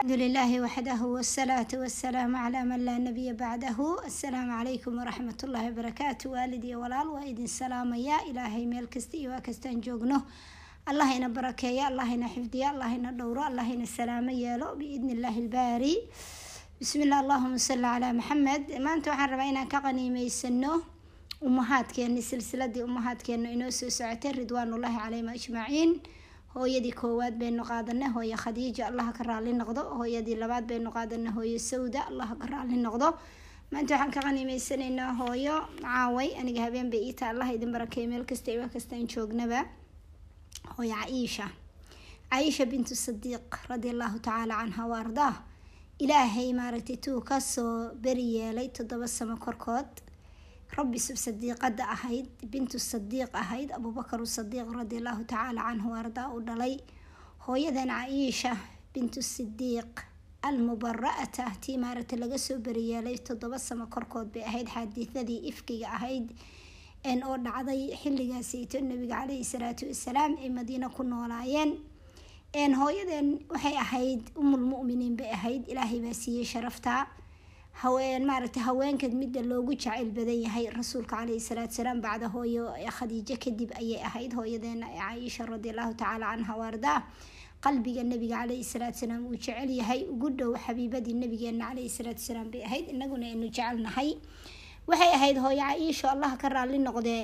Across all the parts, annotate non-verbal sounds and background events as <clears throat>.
الحمد لله وحده والصلاة والسلام على من لا نبي بعده السلام عليكم ورحمة الله وبركاته والدي walaal waa idin salaamaya ilaahay meel kasta iyo waa kastaan joogno allah ina barakeeya allah ina xifdiya allah ina dhowro allah ina salaamo yeelo biidni illaahi ilbaari bismi illah allahuma salli calaa maxamed maanta waxaan rabaa inaan ka qaniimeysano umahaadkeeni silsiladii umahaadkeena inoo soo socotay ridwaanullaahi calayhim ajmaciin hooyadii koowaad baynu qaadanay hooye khadiija allaha ka raali noqdo. Hooyadii labaad baynu qaadanay hooye sawda allaha ka raali noqdo. Maanta waxaan ka qaniimeysanaynaa hooyo caaway aniga habeen bay iita allah idin barakeey meel kasta iwa kastaan joognaba. Hooye caiisha caiisha bintu sadiiq radia allahu tacaala canha wa ardaah ilaahay maaragtay tuu ka soo beri yeelay toddoba samo korkood rabbi sadiiqada ahayd bintu sadiiq ahayd abubakar sadiiq radiallahu tacaala canhu ardaa u dhalay. Hooyadan caiisha bintu sidiiq almubara'ata tii maaragtay laga soo beriyeelay toddoba samo korkood bay ahayd xaadiidadii ifkiga ahayd oo dhacday xilligaasito nabiga caleyhi salaatu wasalaam ay madiina ku noolaayeen. Hooyadan waxay ahayd umulmuminiin bay ahayd ilaahay baa siiyey sharafta maaragtay haweenkan midda loogu jacayl badan yahay rasuulka caleyhi salaatu salaam bacda hooyo khadiijo kadib ayay ahayd hooyadeena caaisha radiallahu tacaala canha waardaa qalbiga nabiga caleyhi salaatu salaam uu jecel yahay ugu dhow xabiibadii nabigeena caleyhi salaatu salaam bay ahayd inaguna aynu jecelnahay waxay ahayd hooyo caiisho allah ka raali noqdee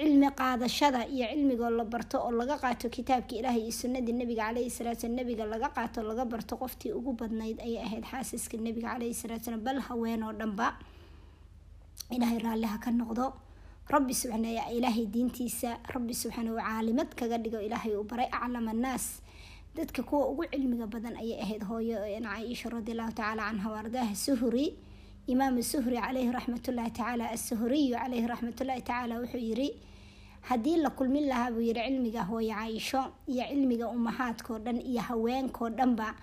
cilmi qaadashada iyo cilmigoo la barto oo laga qaato kitaabka ilaahay iyo sunnadii nabiga caleyhi salaatu salaam. Nabiga laga qaato laga barto qoftii ugu badnayd ayay ahayd xaasiska nabiga caleyhi salaatu salaam. Bal haween oo dhanba ilaahay raalliha ka noqdo. Rabbi subxaana ilaahay diintiisa rabbi subxaana uu caalimad kaga dhigo ilaahay uu baray. Aclama annaas dadka kuwa ugu cilmiga badan ayay ahayd hooyo. Caaisha radiallahu tacaala canha waardaha suhuri imaam suhri caleyhi raxmatullaahi tacaala asuhuriyu caleyhi raxmatullaahi tacaala wuxuu yiri haddii la kulmin lahaa buu yiri cilmiga hooyo caaisho iyo cilmiga umahaadkao dhan iyo haweenkao dhanba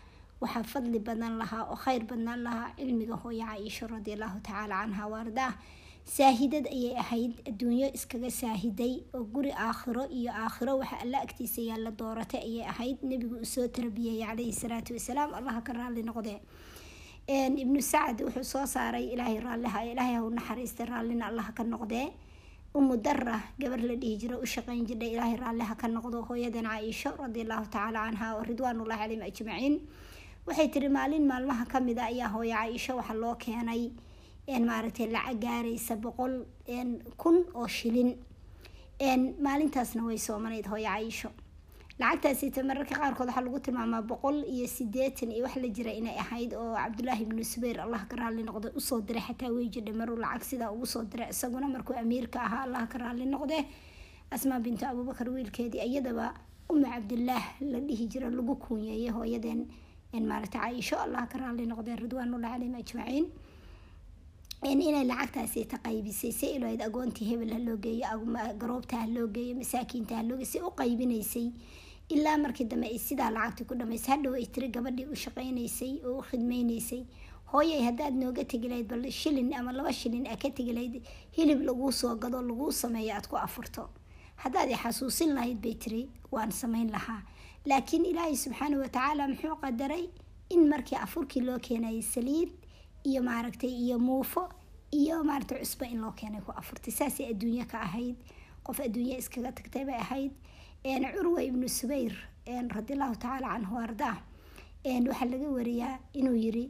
waxaa fadli badan lahaa oo kheyr badnaan lahaa. Cilmiga hooyo caaisho radiallahu tacaala canha waardaah saahidad ayay ahayd adduunyo iskaga saahiday oo guri aakhiro iyo aakhiro waxa alla agtiisa yaalla dooratay ayay ahayd. Nebigu u soo tarbiyeeyay caleyhi salaatu wasalaam. Allaha ka raali noqdee ibnu sacad wuxuu soo saaray ilaahay raalliha ilaahay hau naxariistay raallina allaha ka noqdee umu dara gabar la dhihi jiro u shaqeyn jirdhay ilaahay raalliha ka noqdo. Hooyadan caaisho radiallahu tacaala canha oo ridwaanullahi caleyhim ajmaciin waxay tiri maalin maalmaha ka mid a ayaa hooyo caaisho waxaa loo keenay maaragtay lacag gaaraysa boqol kun oo shilin. Maalintaasna way soomanayd hooyo caaisho lacagtaasita mararka qaarkood waxaa lagu tilmaamaa boqol iyo sideetan iyo wax la jira inay ahayd oo cabdulaahi ibnu subayr allah ka raali noqde u soo diray xataa wey jidha maruu lacag sidaa ugu soo diray isaguna markuu amiirka ahaa allah ka raali noqde asmaa bintu abuubakar wiilkeedii iyadaba uma cabdillaah la dhihi jira lagu kuunyeeyay hooyadeen maaragta caaisho allah ka raali noqde ridwaanullah caleyhim ajmaciin. Inay lacagtaasi taqaybisay si iloyd agoontii hebel ha loo geeyo garoobta ha loo geeyo masaakiinta ha loo geeyo si u qaybinaysay ilaa markii dambe ay sidaa lacagtii ku dhamaysay hadhow ay tiri gabadhii u shaqeynaysay oo u khidmeynaysay hooyay haddaad nooga tegi lahayd bal shilin ama laba shilin aa ka tegi lahayd hilib laguu soo gado laguu sameeyo aad ku afurto. Haddaad i xasuusin lahayd bay tiri waan sameyn lahaa. Laakiin ilaahay subxaana watacaala muxuu qadaray in markii afurkii loo keenayay saliid iyo maaragtay iyo muufo iyo maaragtay cusbo in loo keenay ku afurtay. Saasay adduunyo ka ahayd qof adduunyo iskaga tagtay bay ahayd curwa ibnu subayr radiallahu tacaala canhu ardaa waxaa laga wariyaa inuu yiri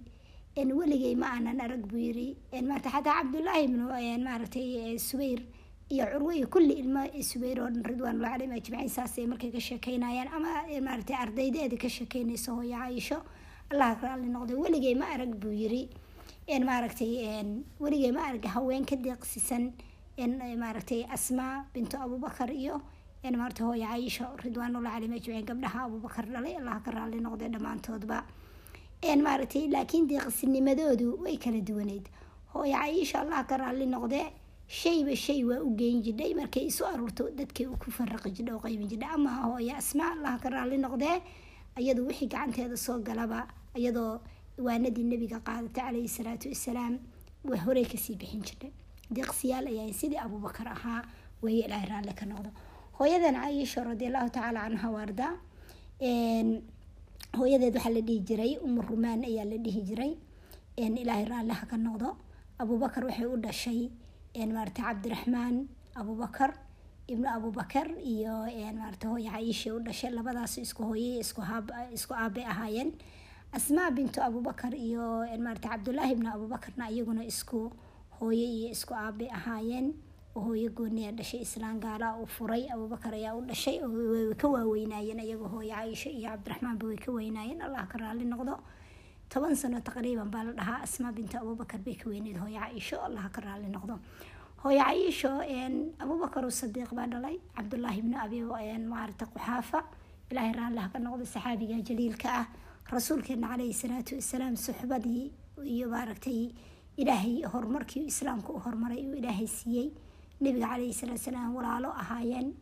weligay ma aanan arag buu yiri maarata xataa cabdullaahi ibnu maaragtay subayr iyo curwo iyo kulli ilmo subayr oo dhan ridwaanullah caleyhim ajmaciin saasay markay ka sheekeynayaan ama maaragtay ardaydeeda ka sheekeynaysa hooyo caaisho allah ka raali noqday weligay ma arag buu yiri maaragtay weligay ma arag haween ka deeqsisan maaragtay asmaa bintu abubakar iyo maarata hooyo caaisha ridwaanullah caleyhim ajmaciin gabdhaha abubakar dhalay allah ka raali noqday dhammaantoodba. Maaragtay laakiin deeqsinimadoodu way kala duwaneyd hooyo caaisha allah ka raali noqdee shayba shay waa u geyn jidhay markay isu aruurto dadkay ku faraqi jidha oo qaybin jidha ama hooyo asmaa allah ka raali noqdee iyadoo wixii gacanteeda soo galaba iyadoo waanadii nabiga qaadatay caleyhi salaatu wasalaam horey ka sii bixin jirtay deeqsiyaal ayaa sidii abuubakar ahaa weeye raalli ka noqdo hooyadan caaisha radiallahu tacaala canha waarda hooyadeed waxaa la dhihi jiray umu rumaan ayaa la dhihi jiray ilaahay raalliha ka noqdo. Abubakar waxay u dhashay maarata cabdiraxmaan abubakar ibnu abubakar iyo maarata hooya caiisha u dhashay. Labadaas isku hooyay isku aabe ahaayeen. Asmaa bintu abubakar iyo maarata cabdullaahi ibnu abubakarna iyaguna isku hooye iyo isku aabe ahaayeen hooyo gooniya dhashay islaan gaala u furay abubakar ayaa u dhashay ka waaweynaayeen iyagoo hooyo caaisha iyo cabdiraxmaanba way ka weynaayeen allah ka raali noqdo. Toban sano taqriiban baa la dhahaa asmaa bintu abubakar bay ka weyneyd hooyo caaisho allah ka raali noqdo. Hooyo caaisho abubakar sadiiq baa dhalay cabdullaahi ibnu abi maarata quxaafa ilaahay raalliha ka noqdo saxaabiga jaliilka ah rasuulkeena caleyhi salaatu wasalaam suxbadii iyo maaragtay ilaahay horumarkii islaamka u horumaray uu ilaahay siiyey nabiga caleyhi salaatu salaam walaalo ahaayeen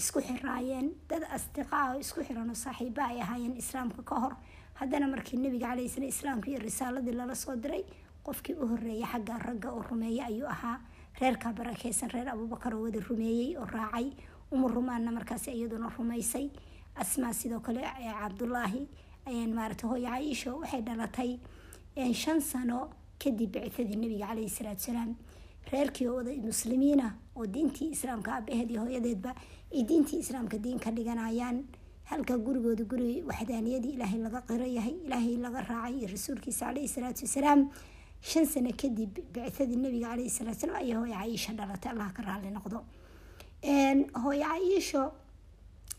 isku xiraayeen dad asdiqaa oo isku xiran oo saaxiiba ay ahaayeen islaamka ka hor. Haddana markii nabiga caleyhi salaam islaamka iyo risaaladii lala soo diray qofkii u horeeyay xagga ragga oo rumeeyay ayuu ahaa. Reerkaa barakeysan reer abubakar oo wada rumeeyey oo raacay. Umu rumaanna markaas iyaduna rumaysay. Asmaa sidoo kale cabdullaahi maarata hooyo caiisho waxay dhalatay. Shan sano kadib bicadii nabiga caleyhi salaatu salaam reerkii oo wada muslimiina oo diintii islaamka aabaheed iyo hooyadeedba ay diintii islaamka diin ka dhiganayaan halka gurigooda guri waxdaaniyadii ilaahay laga qiro yahay ilaahay laga raacay iyo rasuulkiisa caleyhi salaatu wasalaam shan sano kadib bicadii nabiga caleyhi salaatu salaam ayaa hooyo caiisha dhalatay allah ka raali noqdo. Hooyo caiisho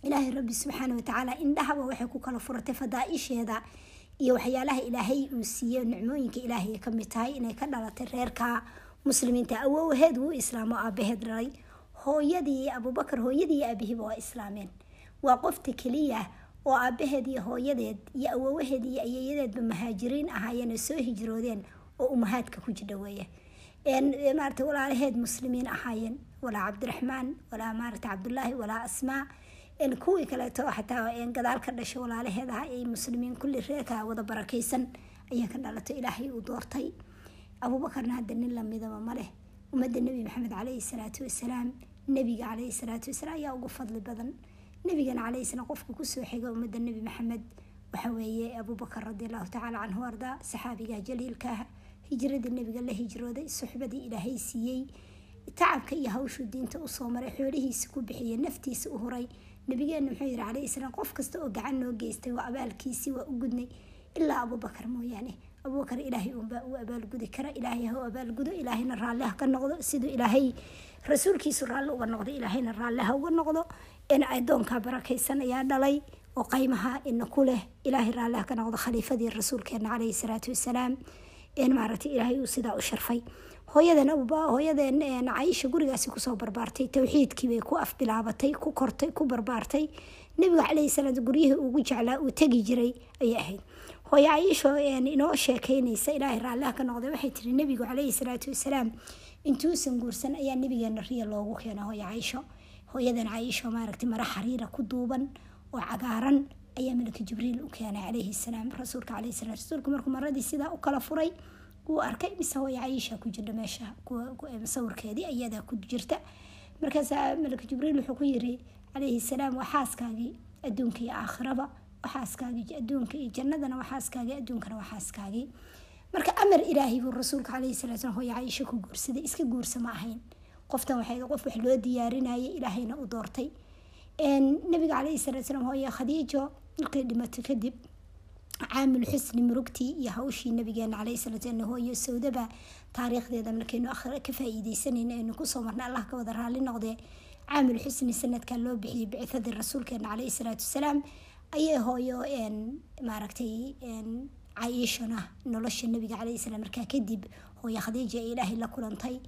ilaahay rabbi subxaana watacaala indhahaba waxay ku kala furatay fadaa-isheeda iyo waxyaalaha ilaahay uu siiye nicmooyinka ilaahay ka mid tahay inay ka dhalatay reerka muslimiinta awowaheed wuu islaamo aabaheed dhalay hooyadii abubakar hooyadii iyo aabihiiba waa islaameen. Waa qofta keliya oo aabaheed iyo hooyadeed iyo awowaheed iyo ayeeyadeedba muhaajiriin ahaayeen oo soo hijroodeen oo umahaadka ku jidha weeye. Maarata walaalaheed muslimiin ahaayeen. Walaa cabdiraxmaan walaa maarata cabdullaahi walaa asmaa. Kuwii kaleeto xataa gadaal ka dhashay walaalaheed aha muslimiin kulli reerka wada barakeysan ayaa ka dhalato ilaahay uu doortay abuubakarna hadda nin lamidaba maleh ummadda nebi maxamed caleyhi salaatu wasalaam nebiga caleyhi salaatu wasalaam ayaa ugu fadli badan. Nebigana caleyhi qofka ku soo xiga ummadda nebi maxamed waxa weeye abuubakar radiallahu tacaala canhu arda saxaabiga jaliilka ah. Hijradii nebiga la hijrooday suxbadii ilaahay siiyey tacabka iyo hawshuu diinta u soo maray xoolihiisa ku bixiyay naftiisa u huray. Nabigeena muxuu yihi calayhi salaam qof kasta oo gacan noo geystay waa abaalkiisii waa u gudnay. Ilaa abubakar mooyaane abubakar ilaahay uunbaa u abaalgudi kara. Ilaahay ha abaalgudo ilaahayna raalli ha ka noqdo. Siduu ilaahay rasuulkiisu raalli uga noqdo. Ilaahayna raalli ha uga noqdo. In adoonkaa barakaysan ayaa dhalay oo qaymaha ina ku leh. Ilaahay raalli ha ka noqdo khaliifadii rasuulkeena calayhi salaatu wasalaam. In maaragtay ilaahay uu sidaa u sharfay. Hooyadan hooyadeen caiisha gurigaasi ku soo barbaartay. Towxiidkii bay ku afbilaabatay ku kortay ku barbaartay. Nabiga caleyhi salaam guryihii ugu jeclaa uu tegi jiray ayay ahayd hooyo caiisho inoo sheekeynaysa ilaahay raalliha ka noqday. Waxay tiri nabigu caleyhi salaatu wasalaam intuusan guursan ayaa nabigeena riya loogu keena hooyo caiisho hooyadan caiisho maaragtay mara xariira ku duuban oo cagaaran ayaa malaka jibriil u keenay caleyhi salaam rasuulka caleyhi salaam. Rasuulka markuu maradii sidaa u kala furay wuu arkay mise hooyo caiisha ku jirta meesha sawirkeedii ayadaa ku jirta. Markaasaa malaka jibriil wuxuu ku yiri calayhi salaam waa xaaskaagii adduunka iyo aakhiraba waa xaaskaagii adduunka iyo jannadana waa xaaskaagii adduunkana waa xaaskaagii marka amar ilaahay buu rasuulka calayhi salaa slam hooyo caiisha ku guursaday iska guursa ma ahayn. Qoftan waxay qof wax loo diyaarinayay ilaahayna u doortay. Nabiga calayhi salaa salaam hooyo khadiijo markay dhimatay kadib xusni murugtii iyo hawshii nabigeena caleyhi salaam hooyo sawdaba taariikhdeeda markaynu ka faa-iideysanayna aynu ku soo marnay allah ka wada raalli noqdee. Caamil xusni sanadka loo bixiyay bicadii rasuulkeena caleyhi salaatu wasalaam ayay hooyo maaragtay caiishana nolosha nabiga caleyhi salaam. Markaa kadib hooyo khadiija ee ilaahay la kulantay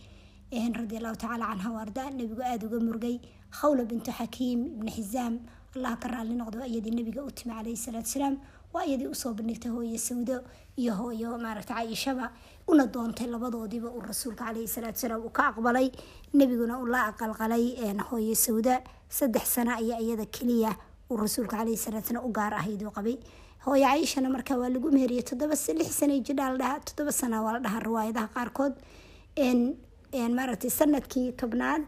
radi allahu tacaala canha waarda nabigu aada uga murgay. Khawla bintu xakiim ibni xisaam allah ka raalli noqdo iyadii nabiga u timi caleyhi salaatu wasalaam waa iyadii u soo bandhigtay hooyo sawdo iyo hooyo maaragta caiishaba una doontay labadoodiiba uu rasuulka caleyhi salaatu salaam uu ka aqbalay. Nebiguna uu la aqalqalay hooyo sawda. Saddex sano ayaa iyada keliya uu rasuulka caleyhi salaatu salaam u gaar ahayd uu qabay. Hooyo caiishana markaa waa lagu meheriyay toddoba lix sana jidhaa la dhahaa toddoba sana waa la dhahaa riwaayadaha qaarkood. Maaragtay sannadkii tobnaad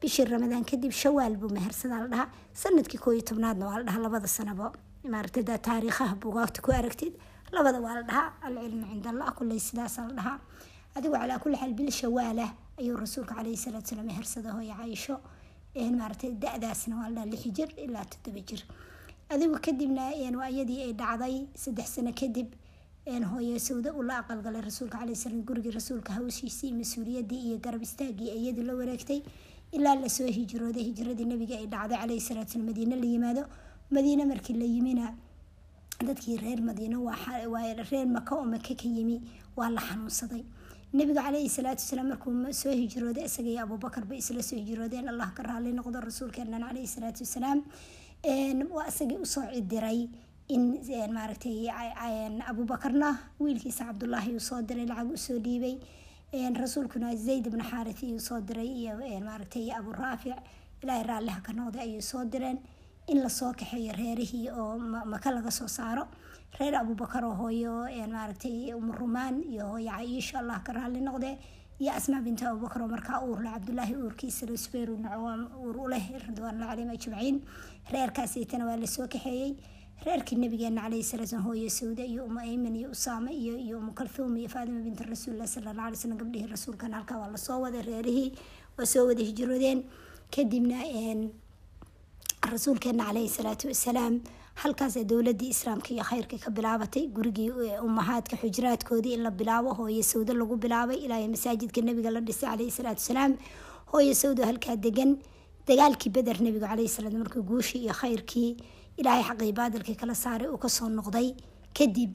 bishii ramadaan kadib shawaal buu mehersadaa la dhahaa. Sanadkii kooiyo tobnaadna waa la dhahaa labada sanabo. Maaragtay taariikhaha bugaagta ku aragtid labada waa la dhahaa alcilmu cind allah kulley sidaasaa la dhahaa. Adigu calaa kulli xaal bil shawaalah ayuu rasuulka caleyhi salaatu salaam hersada hooya caaisho maaragtay da-daasna waa la lix jir ilaa toddoba jir. Adigu kadibna waa iyadii ay dhacday saddex sano kadib hooye sawda uu la aqalgalay rasuulka caleyhi salaam gurigii rasuulka hawshiisii mas'uuliyadii iyo garab istaagii iyadii la wareegtay ilaa la soo hijrooday. Hijradii nabiga ay dhacday caleyhi salaatu madiine la yimaado. Madiine markii la yimina dadkii reer madiino reer maka oo maka ka yimi waa la xanuunsaday nabiga caleyhi salaatu wasalaam markuu soo hijrooday isaga abuubakar bay isla soo hijroodeen allah ka raali noqdo rasuulkeenan caleyhi salaatu wasalaam. Waa isagii u soo cidiray in maaragtay abuubakarna wiilkiisa cabdullaahi uu soo diray lacag u soo dhiibay. Rasuulkuna zayd ibnu xaarit iyuu soo diray iyo maaragtay abu raafic ilaahay raalliha ka noqday ayuu soo direen. In la soo kaxeeyo reerihii oo maka laga soo saaro reer abuubakar oo hooyo maaragtay umurumaan iyo hooyo caiisha allah ka raali noqdee iyo asmaa binta abubakar oo markaa uurla cabdulaahi uurkiisa rasbeer uur u leh ridwaanullah calayhim ajmaciin. Reerkaasaytana waa la soo kaxeeyey. Reerkii nabigeena caleyhi salaam hooyo sawda iyo umu ayman iyo usaama iyo iyo umu kalthuum iyo faadima binta rasuulilah sala alla alay slam gabdhihii rasuulkan halkaa waa la soo waday reerihii waa soo wada hijroodeen kadibna rasuulkeena caleyhi salaatu wasalaam halkaas dowladii islaamka iyo khayrkii ka bilaabatay gurigii umahaadka xujraadkoodii in la bilaabo hooyo sawdo lagu bilaabay ilaa masaajidka nabiga la dhisay caleyhi salaatu wasalaam. Hooyo sawdo halkaa degan dagaalkii beder nabiga caleyhi salaam markii guushii iyo khayrkii ilaahay xaqii baadilkii kala saaray uu ka soo noqday. Kadib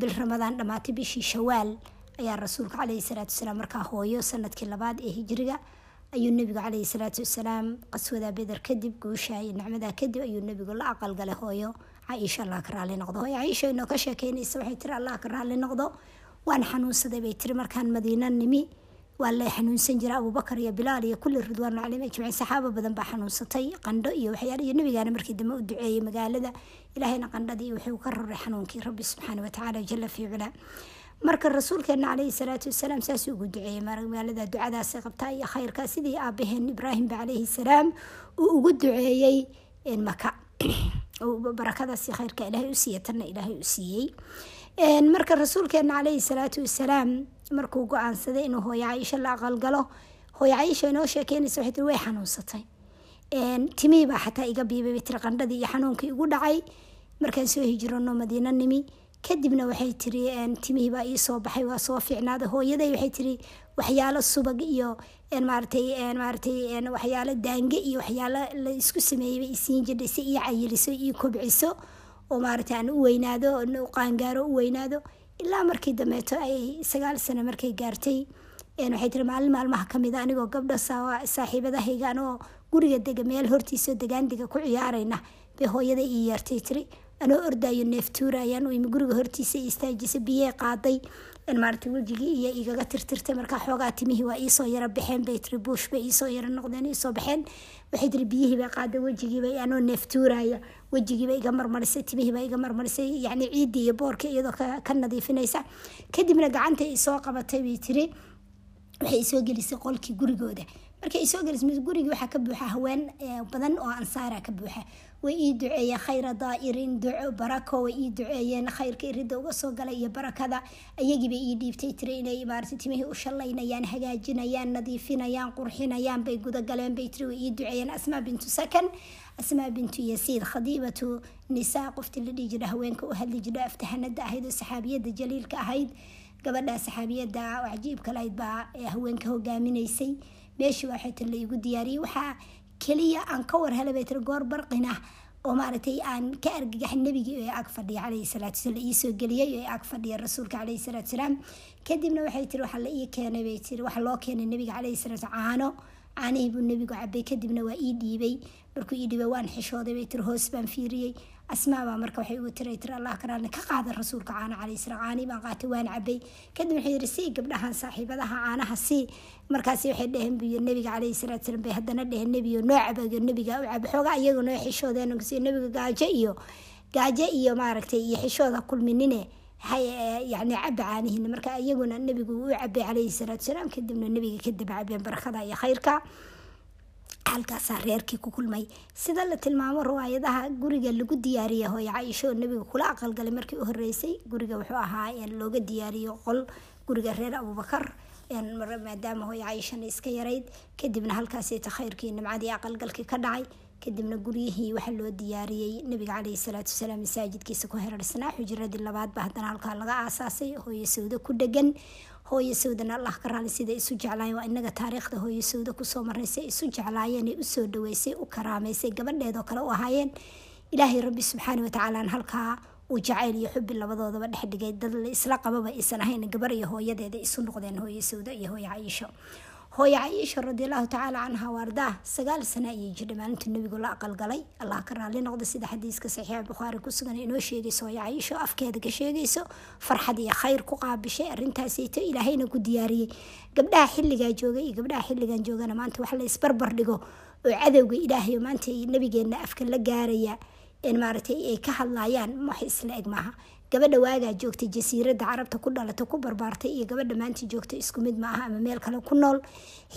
bil ramadaan dhammaatay bishii shawaal ayaa rasuulka caleyhi salaatu wasalaam markaa hooyo sannadkii labaad ee hijriga ayuu nabigu caleyhi salaatu wasalaam qaswadaa beder kadib guusha iyo nicmadaa kadib ayuu nabigu la aqalgalay hooyo caaisha allah ka raali noqdo. Hooyo caaisha inoo ka sheekeynaysa waxay tiri allah ka raali noqdo. Waan xanuunsaday bay tiri markaan madiina nimi waa la xanuunsan jira abuubakar iyo bilaal iyo kulli ridwaanu calayhim ajmaciin saxaabo badan baa xanuunsatay qandho iyo waxyaala iyo nabigaana markii dambe u duceeyey magaalada ilaahayna qandhadii wuxuu ka raray xanuunkii rabbi subxaana watacaala jala fii culaa marka rasuulkeena caleyhi salaatu wasalaam saasuu ugu duceeyey magaalada ducadaas qabtaa iyo khayrkaa sidii aabaheen ibraahimba caleyhi salaam uu ugu duceeyey maka <clears throat> barakadaasi khayrka ilaahay u siiya tanna ilaahay u siiyey. Marka rasuulkeena caleyhi salaatu wasalaam markuu go'aansaday inuu hooyo caaisho la aqalgalo hooyo caaisha inoo sheekeynaysa waxay tiri way xanuunsatay. Timihii baa xataa iga biibay bay tiri qandhadii iyo xanuunkii igu dhacay. Markaan soo hijrano madiino nimi kadibna waxay tiri timihii baa ii soo baxay waa soo fiicnaaday hooyaday waxay tiri waxyaalo subag iyo maaratay maaratay waxyaalo daange iyo waxyaalo la isku sameeyeyba isiin jirdhay si cayiliso ii kobciso oo maaragtay aan u weynaado qaangaaro u weynaado. Ilaa markii dambeeto ay sagaal sano markay gaartay waxay tiri maalin maalmaha ka mid a anigoo gabdho saaxiibadahayga anoo guriga dega meel hortiisao degaandiga ku ciyaarayna. Bay hooyada ii yeertay tiri anoo ordayo neeftuurayaan u imi guriga hortiisa istaajisa biyey qaaday. Maarata wejigii iyo igaga tirtirtay markaa xoogaa timihii waa iisoo yara baxeen bay tiri bay iisoo yara noqdeen iisoo baxeen. Waxay tiri biyihii bay qaaday wejigiiba anoo neeftuuraya wejigiiba iga marmarisay timihiiba iga marmarisay. Yacni ciiddii iyo boorka iyadoo ka nadiifinaysa. Kadibna gacanta isoo qabatay bay tiri waxay isoo gelisay qolkii gurigooda. Markay isoo gelisay gurigii waxaa ka buuxa haween badan oo ansaara ka buuxa way ii duceeyeen khayra daa'irin duco barako way ii duceeyeen khayrka iridda uga soo galay iyo barakada. Ayagiiba ii dhiibtay tiri inay maarata timihii u shallaynayaan hagaajinayaan nadiifinayaan qurxinayaan bay gudagaleen bay tiri way ii duceeyeen asmaa bintu sakan asmaa bintu yasiid khadiibatu nisaa qoftii la dhihi jira haweenka u hadli jira aftahanada ahayd oo saxaabiyada jaliilka ahayd gabadha saxaabiyada cajiibka lahayd baa haweenka hogaaminaysay. Meeshii la igu diyaariyey. Waxaa keliya aan ka war helay bay tiri goor barqina oo maaragtay aan ka argagax nebigii ee ag fadhiya caleyhi salaatu wasalaam la iisoo geliyey ee ag fadhiya rasuulka caleyhi salaatu wasalaam kadibna waxay tiri waxaa la ii keenay? bay tiri waxaa loo keenay nebiga caleyhi salaatu caano caanihii buu nebigu cabay kadibna waa ii dhiibay markuu ii dhiibay waan xishooday bay tiri hoos baan fiiriyey asmaa baa marka waxay ugu tiray tiri allah karaalna ka qaada rasuulka caana calayhi salaam. Caanii baan qaatay waan cabay kadib waxay yidhi sii gabdhahan saaxiibadaha caanaha sii. Markaasi waxay dheheen buyo nebiga calayhi salaatu salaam bay haddana dheheen nebiyo noo cabayo nebiga u caba xoogaa iyagu noo xishoodeen si nebiga gaajo iyo gaajo iyo maaragtay iyo xishooda kulminine yani caba caanihiina. Marka iyaguna nebigu u cabay calayhi salaatu salaam kadibna nebiga kadib cabeen barakada iyo khayrka halkaasaa reerkii ku kulmay. Sida la tilmaamo riwaayadaha guriga lagu diyaariya hooyo caaisho oo nebiga kula aqalgalay markii u horeysay guriga wuxuu ahaa looga diyaariyo qol guriga reer abubakar maadaama hooyo caaishana iska yarayd. Kadibna halkaasita khayrkii nimcadii aqalgalkii ka dhacay. Kadibna guryihii waxaa loo diyaariyey nabiga caleyhi salaatu wasalaam masaajidkiisa ku herarsnaa xujiradii labaadba haddana halkaa laga aasaasay. Hooyo sawda ku dhegan hooyo sawdana allah ka raali sida isu jeclaayeen. Waa inaga taariikhda hooyo sawda ku soo marnaysay isu jeclaayeen u soo dhaweysay u karaameysay gabadheedoo kale u ahaayeen. Ilaahay rabbi subxaana watacaalaan halkaa uu jacayl iyo xubi labadoodaba dhex dhigay. Dad la isla qababa aysan ahayn gabar iyo hooyadeeda isu noqdeen hooyo sawda iyo hooyo caiisho hooyo caiisha radiallahu tacaala canha waardaa sagaal sano ayay jirhay maalintuu nabigu la aqalgalay. Allah ka raali noqda sida xadiiska saxiixa bukhaari ku sugan inoo sheegayso hooyo caiisho afkeeda ka sheegayso farxad iyo khayr ku qaabishay arrintaasayto ilaahayna ku diyaariyey. Gabdhaha xilligaa joogay iyo gabdhaha xilligan joogana maanta wax la dhigo oo cadowga ilaahay maanta nabigeena afka la gaaraya. Maaragtay ay ka hadlayaan wax isla eg maaha gabadha waagaa joogtay jasiiradda carabta ku dhalatay ku barbaartay iyo gabadha maanta joogta isku mid maaha ama meel kale ku nool.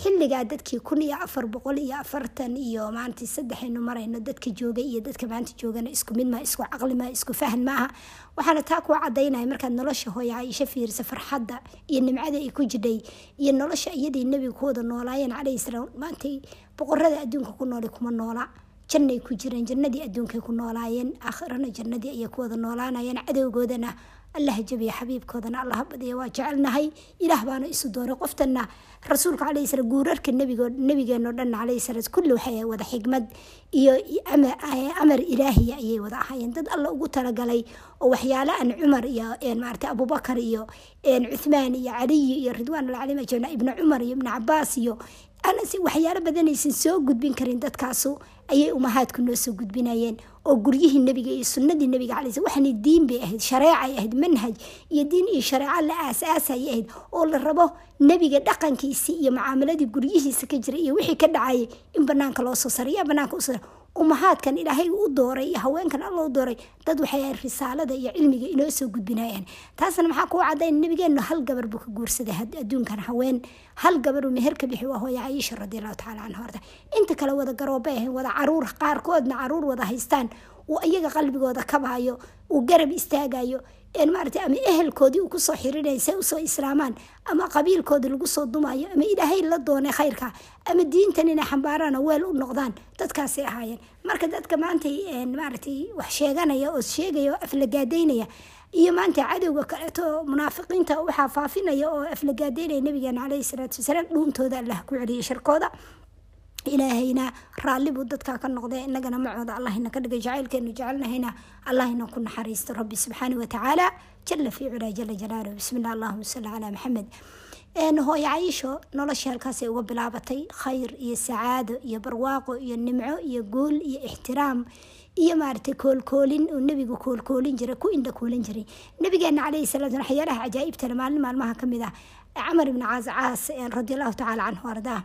Xilligaa dadkii kun iyo afar boqol iyo afartan iyo maanta saddexaynu marayno dadka joogay iyo dadka maanta joogana isku mid isku caqli maaha isku fahan maaha waxaana taa kuu cadaynaya markaad nolosha hooya caiisho fiirisa farxadda iyo nimcada ay ku jidhay iyo nolosha iyadii nebiga ku wada noolaayeen calayhi salaam. Maantay boqorada adduunka ku noolay kuma noola jannay ku jireen jannadii adduunkay ku noolaayeen aakhirana jannadii ayay ku wada noolaanayeen cadowgoodana allah jabiya xabiibkoodana allah badiya waa jecelnahay. Ilaah baana isu dooray qoftana rasuulka calayhi salaam guurarka nebigo nebigeenoo dhan calayhi salaam kulli waxay wada xigmad iyo amar ilaahiya ayay wada ahaayeen. Dad alla ugu talagalay oo waxyaale aan cumar iyo maarata abubakar iyo cuthmaan iyo caliyi iyo ridwaan alcalim ajmacin ibnu cumar iyo ibnu cabaas iyo anase waxyaalo badanaysan soo gudbin karin dadkaasu ayay umahaadku noo soo gudbinayeen oo guryihii nebiga iyo sunnadii nebiga calay slam waxaana diin bay ahayd shareecay ahayd manhaj iyo diin iyo shareeco la aas-aasayay ahayd oo la rabo nebiga dhaqankiisii iyo mucaamaladii guryihiisa ka jiray iyo wixii ka dhacayay in banaanka loo soo saray yaa banaanka u soo umahaadkan ilaahay u dooray iyo haweenkan alla u dooray dad waxay risaalada iyo cilmiga inoo soo gudbinayaan taasna maxaa kuu cadayn nabigeenu hal gabar buu ka guursaday adduunkan haween. Hal gabar uu meher ka bixi waa hooya caiisha radiallahu tacaala canha horta inta kale wada garoobay ahayn wada carruur qaarkoodna carruur wada haystaan uu iyaga qalbigooda kabayo uu garab istaagayo maarata ama ehelkoodii uu ku soo xirinaya say u soo islaamaan ama qabiilkoodii lagu soo dumayo ama ilaahay la doonay khayrka ama diintan inay xambaaraan oo weel u noqdaan dadkaasay ahaayeen. Marka dadka maanta maaratay wax sheeganaya oo sheegaya oo aflagaadaynaya iyo maanta cadowga kaleeto munaafiqiinta waxaa faafinaya oo aflagaadeynaya nabigeena caleyhi salaatu wasalaam dhuuntooda allah ku celiyay sharkooda ilaahayna raalli buu dadkaa ka noqday inagana macooda allahina ka dhigay jacaylkeenu jecelnahayna allahina ku naxariisto rabbi subxaana watacaala jala fi culaa jala jalaaluhu bismillah allahuma salli calaa maxamed hooyo caiisho noloshii halkaasay uga bilaabatay khayr iyo sacaado iyo barwaaqo iyo nimco iyo guul iyo ixtiraam iyo maaragtay koolkoolin uu nebigu koolkoolin jiray ku indha koolin jiray. Nabigeena calayhi salaatu waxyaalaha cajaa'ibtale maalin maalmaha ka mid ah camar ibni caas caas radiallahu tacaala canhu ardaa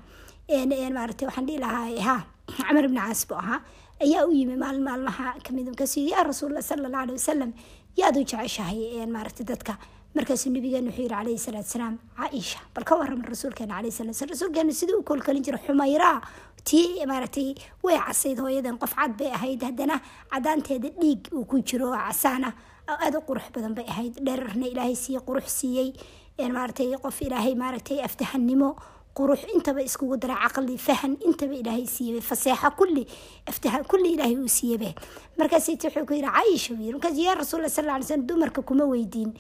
maarata waxaan dhihi lahaa ha camar ibni caas buu ahaa ayaa u yimi maalin maalmaha ka mid markaasuu yaa rasuulla sala allah alay wasalam yaad u jeceshahay maarata dadka. Markaasuu nabigeena wuxuu yihi calayhi salaatu salaam caaisha bal ka warrama rasuulkeena calayhi salatu salam rasuulkeena sidii u koolkalin jiray xumayraa tii maaragtay way casayd hooyadan qof cad bay ahayd haddana cadaanteeda dhiig uu ku jiro casaana aada u qurux badan bay ahayd. Dherarna ilaahay siiyey qurux siiyey maaragtay qof ilaahay maaragtay aftahanimo qurux intaba iskugu dara caqli fahan intaba ilaahay siiyey faseexa kulli aftaha kulli ilaahay uu siiyebe. Markaasayt wuxuu ku yidhi caaisha buu yiri markaas yaa rasuul sal alla slam dumarka kuma weydiin.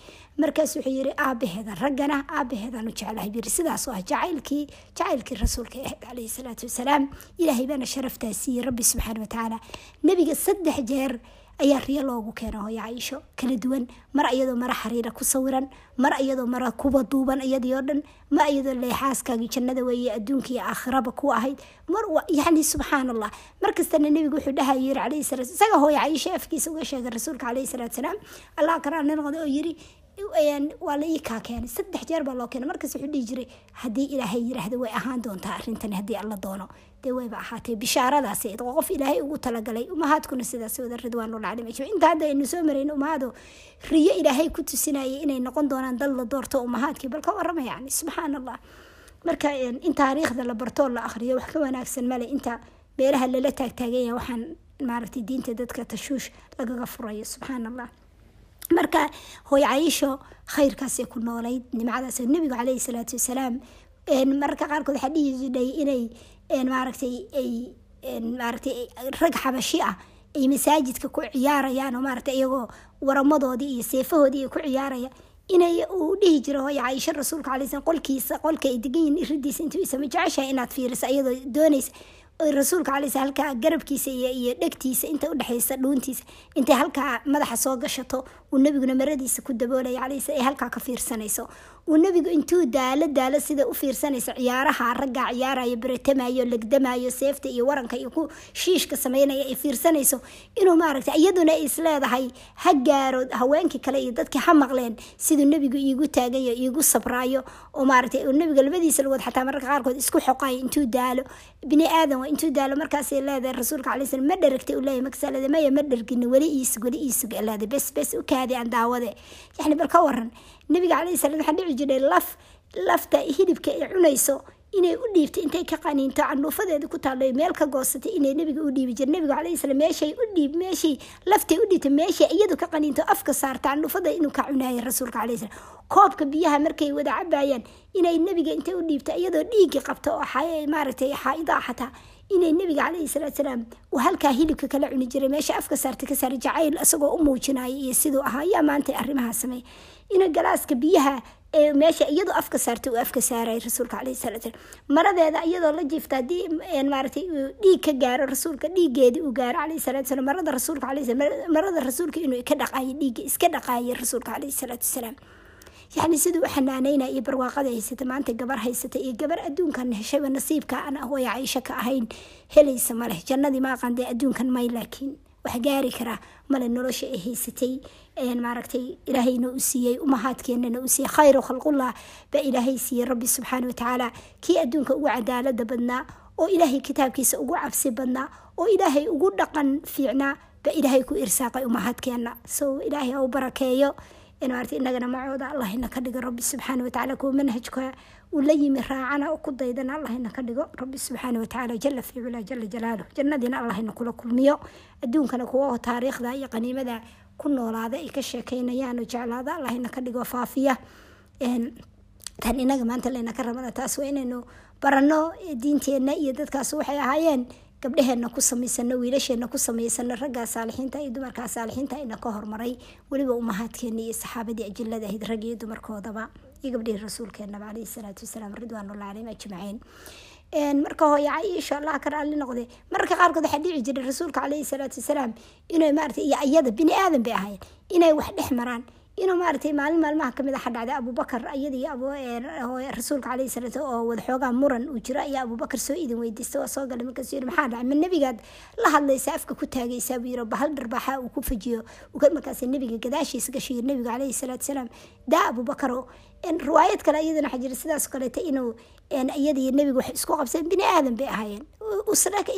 Markaas wuxuu yidhi aabaheedan raggana aabaheedan u jeclahay. Buu yiri sidaas oo ah jacaylkii jacaylkii rasuulka ahayd calayhi salaatu wasalaam ilaahay baana sharaftaa siiyey rabbi subxaana watacaala nebiga saddex jeer ayaa riyo loogu keena hooyo caiisho kala duwan. Mar iyadoo mara xariira ku sawiran mar iyadoo mara kuba duuban iyadii oo dhan ma iyadoo leexaaskaagii jannada weeye adduunka iyo aakhiraba ku ahayd. Mar yani subxaan allah markastana nebigu wuxuu dhahay yiri calayhi salaatu isaga hooyo caiisho afkiisa uga sheegay rasuulka calayhi salaatu salaam allah karaan noqda oo yiri waa la ii kaa keenay saddex jeer baa loo keenay. Markaas wuxuu dhihi jiray haddii ilaahay yiraahdo way ahaan doontaa arrintan haddii alla doono. Dee wayba ahaatee. Bishaaradaas qof ilaahay ugu talagalay umahaadkuna sidaas wada ridwaanulcalim ajmaciin hadda aynu soo marayn umahaado riyo ilaahay ku tusinayay inay noqon doonaan dad la doorto umahaadkii bal ka warrama yani subxaan allah marka in taariikhda la bartoo la akhriyo wax ka wanaagsan male inta meelaha lala taagtaaganya waxaan maaragtay diinta dadka tashuush lagaga furayo. Subxaan allah marka hooy cayisho khayrkaasay ku noolayd nimcadaas nebigu caleyhi salaatu wasalaam mararka qaarkood waxaa dhihi inay maaragtay ay maaragtay rag xabashi ah ay masaajidka ku ciyaarayaan oo maaragtay iyagoo waramadoodii iyo seefahoodii ay ku ciyaaraya inay uu dhihi jiro hooya caaisho rasuulka alay slam qolkiisa qolka ay degan yihiin iridiisa intuu isama jeceshahay inaad fiiriso iyadoo doonaysa rasuulka calay slam halkaa garabkiisa iyo dhegtiisa inta udhexaysa dhuuntiisa intay halkaa madaxa soo gashato uu nebiguna maradiisa ku daboolaya calay slam ay halkaa ka fiirsanayso uu nebigu intuu daalo daalo sida u fiirsanayso ciyaaraha raggaa ciyaarayo baratamayo legdamayo seefta iyo waranka iyo ku shiishka sameynaya ay fiirsanayso inuu maaragtay iyaduna is leedahay ha gaaro haweenkii kale iyo dadkii ha maqleen siduu nebigu iigu taagayo iigu sabraayo oo maaragtay nebiga labadiisa lagood xataa mararka qaarkood isku xoqayo intuu daalo bini aadan waa intuu daalo markaasay leedahay rasuulka calay slam ma dheragtay u leeyahy markasaa leedahay maya ma dhergina weli iisug weli iisug leedahay bes bes u kaadi aan daawade yacni bal ka waran nabiga calayhi salaam waxaa dhici jiray laf lafta hidibka ay cunayso inay u dhiibtay intay ka qaniinto canuufadeeda ku taallay meel ka goosatay inay nebiga u dhiibi jira nebiga calayhi salaam meeshay u dhiib meeshay laftay u dhiibtay meeshay iyadu ka qaniinto afka saarta canuufada inuu ka cunaayay rasuulka calayhi salaam. Koobka biyaha markay wada cabaayaan inay nebiga intay u dhiibta iyadoo dhiigga qabta oo maaragtay xaa'idaa xataa inay nebiga calayhi salaatu salaam uu halkaa hilibka kala cuni jiray. Meesha afka saarta ka saaray jacayl isagoo u muujinaya iyo siduu ahaa. Yaa maanta arrimaha sameey ina galaaska biyaha meesha iyadoo afka saartay uu afka saarayay rasuulka calayhi salaatu salaam. Maradeeda iyadoo la jiifta haddii maaragtay dhiig ka gaaro rasuulka dhiiggeedii uu gaaro calayhi salaatu salaam. Marada rasuulka calayhi salaam marada rasuulka inuu ka dhaqaayo dhiigga iska dhaqaayay rasuulka calayhi salaatu wasalaam yacni siduu u iyo barwaaqada haysata maanta gabar haysata iyo gabar adduunkan heshayba nasiibka aan hooya caisho ka ahayn helaysa maleh jannadii ma aqaan dee adduunkan may laakiin wax gaari karaa male nolosha ay haysatay maaragtay ilaahayna u siiyey umahaadkeenana u siiyey khayru khalqullah baa ilaahay siiyey rabbi subxaana watacaala kii adduunka ugu cadaalada badnaa oo ilaahay kitaabkiisa ugu cabsi badnaa oo ilaahay ugu dhaqan fiicnaa baa ilaahay ku irsaaqay umahaadkeena so ilaahay ha u barakeeyo. Maarta inagana macooda allahina ka dhigo rabbi subxaana watacaala kuwa manhajka uu la yimi raacana oo ku daydana allahina ka dhigo rabbi subxaana watacaala jala fi culaa jala jalaaluh jannadiina allahina kula kulmiyo. Adduunkana kuwa taariikhda iyo qaniimada ku noolaada ay ka sheekeynayaan oo jeclaada allahina ka dhigo faafiya. Tan inaga maanta layna ka rabana taas waa inaynu barano diinteenna iyo dadkaas waxay ahaayeen gabdhaheenna ku samaysano wiilasheena ku samaysano raggaa saalixiinta iyo dumarkaa saalixiinta ina ka hormaray. Weliba umahaadkeena iyo saxaabadii ajilada ahayd rag dumarkoodaba iyo gabdhihii rasuulkeenaba caleyhi salaatu wasalaam ridwaanullah caleyhim ajmaciin marka hooya caiisha allah ka raalli noqde mararka qaarkood waxaa dhici jiray rasuulka caleyhi salaatu wasalaam inay maarata iyo iyada bini aadan bay ahaayeen. Inay wax dhex maraan. Inuu maaragtay maalin maalmaha ka mid a dhacday abubakar iyada iyo rasuulka caleyhi salaatu oo wada xoogaa muran uu jiro ayaa abubakar soo idin weydiista waa soo galay. Markaasuu yiri maxaa dhacay? Ma nebigaad la hadlaysa afka ku taagaysaa buu yiri bahal dharbaaxa uu ku fajiyo markaas nebiga gadaashiisa gasho yiri nebiga caleyhi salaatu wasalaam daa abubakaro riwaayad kale iyadana waxaa jira sidaas kaleeta inuu iyada iyo nebiga wax isku qabseen bini aadan bay ahaayeen.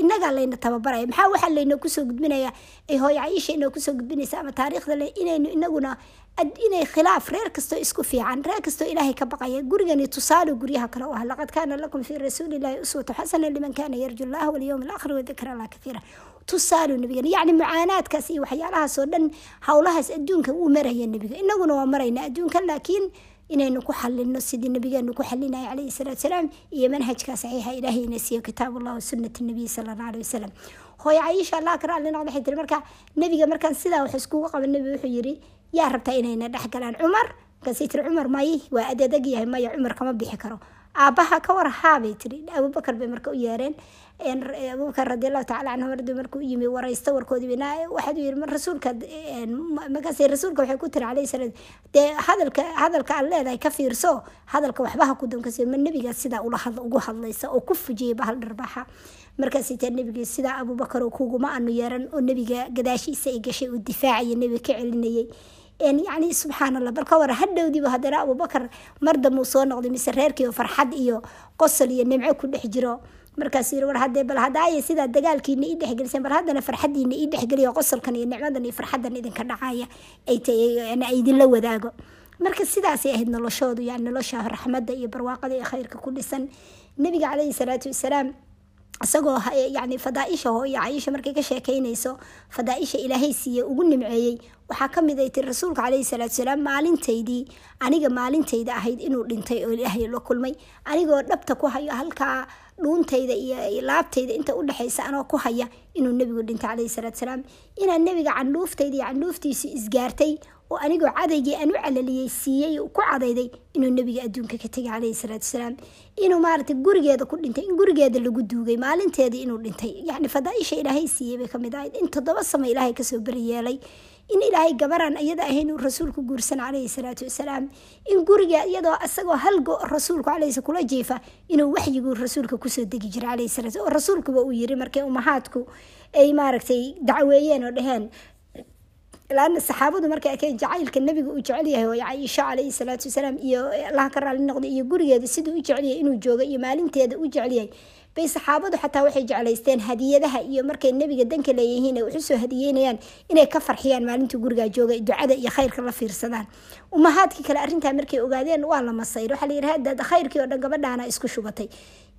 Inagaa layna tababaraya. Maxaa waxaa laynoo ku soo gudbinaya? Ay hooyo caiisha inoo ku soo gudbinaysa ama taariikhda le inaynu inaguna inay khilaaf reer kastoo isku fiican reer kastoo ilaahay ka baqaya. Gurigani tusaalo guryaha kale u ah. Laqad kaana lakum fii rasuulillahi uswatu xasana liman kaana yarju llaha walyowm alaakhir wadakra allah kathiira. Tusaalo nebigan yacni mucaanaadkaas iyo waxyaalahaas dhan howlahaas adduunka uu maraya nebiga. Inaguna waa marayna adduunkan laakiin inaynu ku xalino sidii nabigeenu ku xalinaya calayhi salaatu salaam iyo manhajka saxiixa ilaahayna siiyo kitaab allah wa sunnati nabiy sala allah alay wasalam hooyo caiisha allah ka raalli noqda waxay tiri marka nebiga markaan sidaa wax iskugu qaba nebi wuxuu yiri yaa rabtaa inayna dhex galaan cumar? Markaasay tiri cumar may waa adeedag yahay maya cumar kama bixi karo aabaha ka war haabay tiri abubakar bay marka u yeereen. Abubakar radiallahu tacala canhu mardi markuu yimi waraysta warkoodii waxaad yiri rasuulka markaas rasuulka waxay ku tiri calayhi salaam dee hadalka hadalka aad leedahay ka fiirso hadalka waxba ha ku donkasi ma nebiga sidaa ula ugu hadlaysa oo ku fujiyay bahal dharbaaxa markaasay taa nebiga sidaa abubakar oo kuguma anu yeeran oo nebiga gadaashiisa ay gashay uu difaacaya nebiga ka celinayay yacni subxaan allah bal ka war hadhowdiiba haddana abubakar mar dambuu soo noqday mise reerkii oo farxad iyo qosol iyo nimco ku dhex jiro. Markaasuu yiri war haddee bal hadaaye sidaa dagaalkiina ii dhexgeliseen bal haddana farxadiina ii dhexgeliyo qosolkan iyo nicmadan iyo farxadan idinka dhacaya ay idinla wadaago. Marka sidaasay ahayd noloshoodu yani nolosha raxmadda iyo barwaaqada iyo khayrka ku dhisan. Nabiga caleyhi salaatu wasalaam isagoo yani fadaa-isha hooyo cayisha markay ka sheekeynayso fadaa-isha ilaahay siiye ugu nimceeyey waxaa ka mid ay tiri rasuulka caleyhi salaatu salaam maalintaydii aniga maalintayda ahayd inuu dhintay oo ilaahay la kulmay. Anigoo dhabta ku hayo halkaa dhuuntayda iyo laabtayda inta udhexaysa anoo ku haya inuu nebigu dhintay caleyhi salaatu salaam. Inaan nebiga candhuuftayda iyo candhuuftiisu isgaartay oo anigoo cadaygii aan u calaliyey siiyey ku cadayday inuu nebiga adduunka ka tegay caleyhi salaatu salaam. Inuu maaragtay gurigeeda ku dhintay in gurigeeda lagu duugay maalinteedii inuu dhintay. Yacni fadaa-isha ilaahay siiyey bay ka mid ahayd. In toddoba sama ilaahay ka soo beriyeelay in ilaahay gabaraan iyada ahayn uu rasuulku guursan caleyhi salaatu wasalaam. In guriga iyadoo isagoo halgo rasuulku caleyhis kula jiifa inuu waxyigu rasuulka ku soo degi jira caleyhi salaatu oo rasuulkuba uu yiri markay umahaadku ay maaragtay dacweeyeen oo dheheen laana saxaabadu markay arkeen jacaylka nabiga uu jecel yahay oo caaisha caleyhi salaatu wasalaam iyo allaha ka raali noqday iyo gurigeeda siduu u jecel yahay inuu joogo iyo maalinteeda u jecel yahay bay saxaabadu xataa waxay jeclaysteen hadiyadaha iyo markay nebiga danka leeyihiin ay waxusoo hadiyeynayaan inay ka farxiyaan maalintii gurigaa jooga ducada iyo khayrka la fiirsadaan. Umahaadkii kale arrintaa markay ogaadeen waa la masayr waxaa la yidhi hadaad khayrkii oo dhan gabadhaana isku shubatay.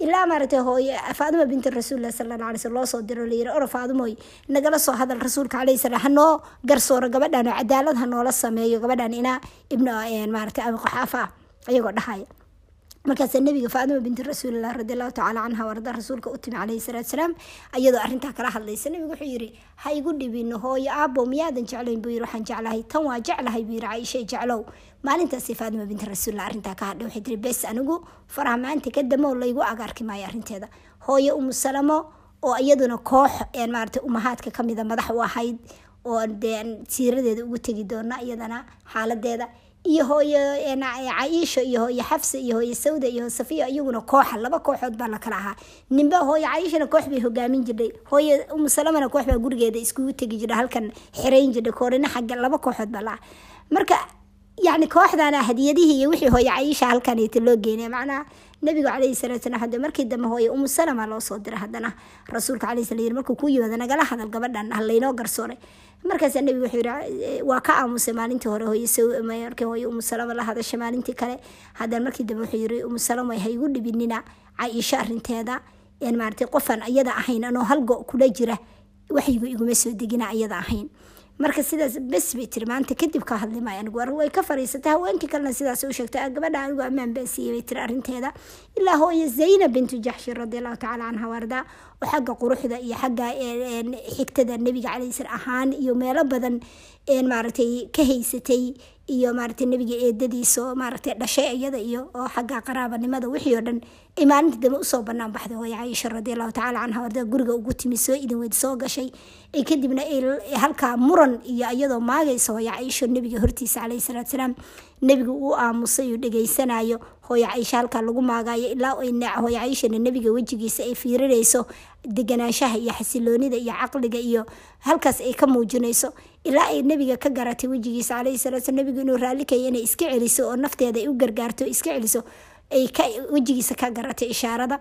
Ilaa maaragtay hooye faaduma binti rasuulilah sala alla alay sl loo soo diro layiri oro faadumoy nagala soo hadal rasuulka calayhi salaam. Hanoo garsooro gabadhan oo cadaalad ha sameeyo gabadhan inaa ibnu maaragtay abi qaxaafa ah dhahaya markaasa nabiga faadima binti rasuulilah radi allahu tacala canha warda rasuulka u timi caleyhi salaatu salaam ayadoo arrintaa kala hadlaysa nabigu wuxuu yiri ha igu dhibino hooyo aabo miyaadan jeclayn? Buu yiri waxaan jeclahay tan waa jeclahay buu yiri caaisha jeclow. Maalintaasi faadima binti rasuulilah arrintaa ka hadhay waxay tiri bes anigu faraha maanta ka damoo laygu agaarki maayo arrinteeda. Hooyo umu salamo oo iyaduna koox maaragtay umahaadka kamida madax u ahayd oo dee siiradeeda ugu tegi doona iyadana xaaladeeda iyo hooyo caiisha iyo hooyo xafsa iyo hooyo sawda iyo safiya iyaguna kooxa laba kooxood baa lakala ahaa. Ninba hooyo caiishana koox bay hogaamin jirtay hooyo umusalamana koox baa gurigeeda iskugu tegi jirta halkan xirayn jirtay koorina xagga laba kooxood baa lahaa marka yani kooxdana hadiyadihii iyo wixii hooyo caiisha halkanita loo geynay macnaha nabigu calayhi salaatu salam hade markii dambe hooye umu salama loo soo diray haddana rasuulka calayhi salam yiri markuu kuu yimaado nagala hadal gabadhan ah laynoo garsooray. Markaasa nabigu wuxuu yiri waa ka aamusay maalintii hore hooye markii hooye umu salama la hadashay maalintii kale. Haddana markii dambe wuxuu yiri umu salama ha igu dhibinina caiisho arrinteeda maaratay qofaan iyada ahayn anoo halgo kula jira waxyigu iguma soo degina iyada ahayn marka sidaas bes bay tiri maanta kadib ka hadli maayo anigu war way ka fariisatay haweenkii kalena sidaas u sheegtay gabadha anigu ammaan baan siiyey bay tiri arrinteeda. Ilaa hooye zaynab bintu jaxshi radiallahu tacala canha warda oo xagga quruxda iyo xagga xigtada nebiga calayhi sala ahaan iyo meelo badan maaragtay ka haysatay iyo maaragtay nebiga eedadiisa oo maaragtay dhashay iyada iyo oo xagga qaraabanimada wixii oo dhan ay maalinta dambe u soo banaan baxday hooye caaisha radiallahu tacala canha warda guriga ugu timi soo idin weyd soo gashay. Ay kadibna halkaa muran iyo iyadoo maagaysa hooye caaisho nebiga hortiisa calayhi salaatu salaam nebiga uu aamusay uu dhegaysanayo hooye caaisha halkaa lagu maagayo ilaa hooye caaishana nebiga wejigiisa ay fiirinayso deganaanshaha iyo xasiloonida iyo caqliga iyo halkaas ay ka muujinayso. Ilaa ay nebiga ka garatay wejigiisa calayhi salaatu nebigu inuu raalli kaya inay iska celiso oo nafteeda ay u gargaarto iska celiso ay wejigiisa ka garatay ishaarada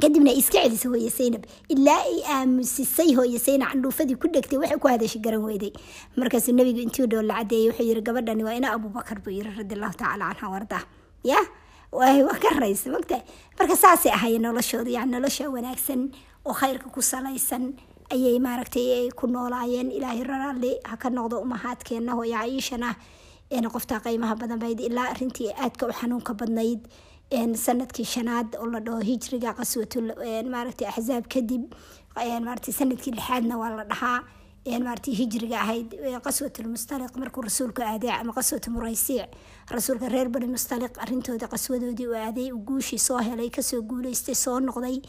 kadibna iska celisay hooye saynab ilaa ay aamusisay hooye saynab candhuufadii ku dhegtay waxay ku hadashay garan weyday markaasuu nebigu intii dhow la cadeeyay wuxuu yiri gabadhani waa ina abubakar buu yiri radiallahu tacala canha warda ya? Waa ka raysa mogtahay marka saasay ahaayeen noloshooda yani nolosha wanaagsan oo khayrka ku salaysan ayay maaragtay ay ku noolaayeen. Ilaahay raraalli ha ka noqdo umahaadkeena hooye caiishana qoftaa qiimaha badan bayd ilaa arintii aadka u xanuunka badnayd sannadkii shanaad oo la dhaho hijriga qaswatul maaragtay axzaab kadib maaragtay sannadkii lixaadna waa la dhahaa. Maaragtay hijriga ahayd qaswatul mustaliq markuu rasuulku aaday ama qaswatu muraysiic rasuulka reer bani mustaliq arintooda qaswadoodii uu aaday uu guushii soo helay ka soo guuleystay soo noqday.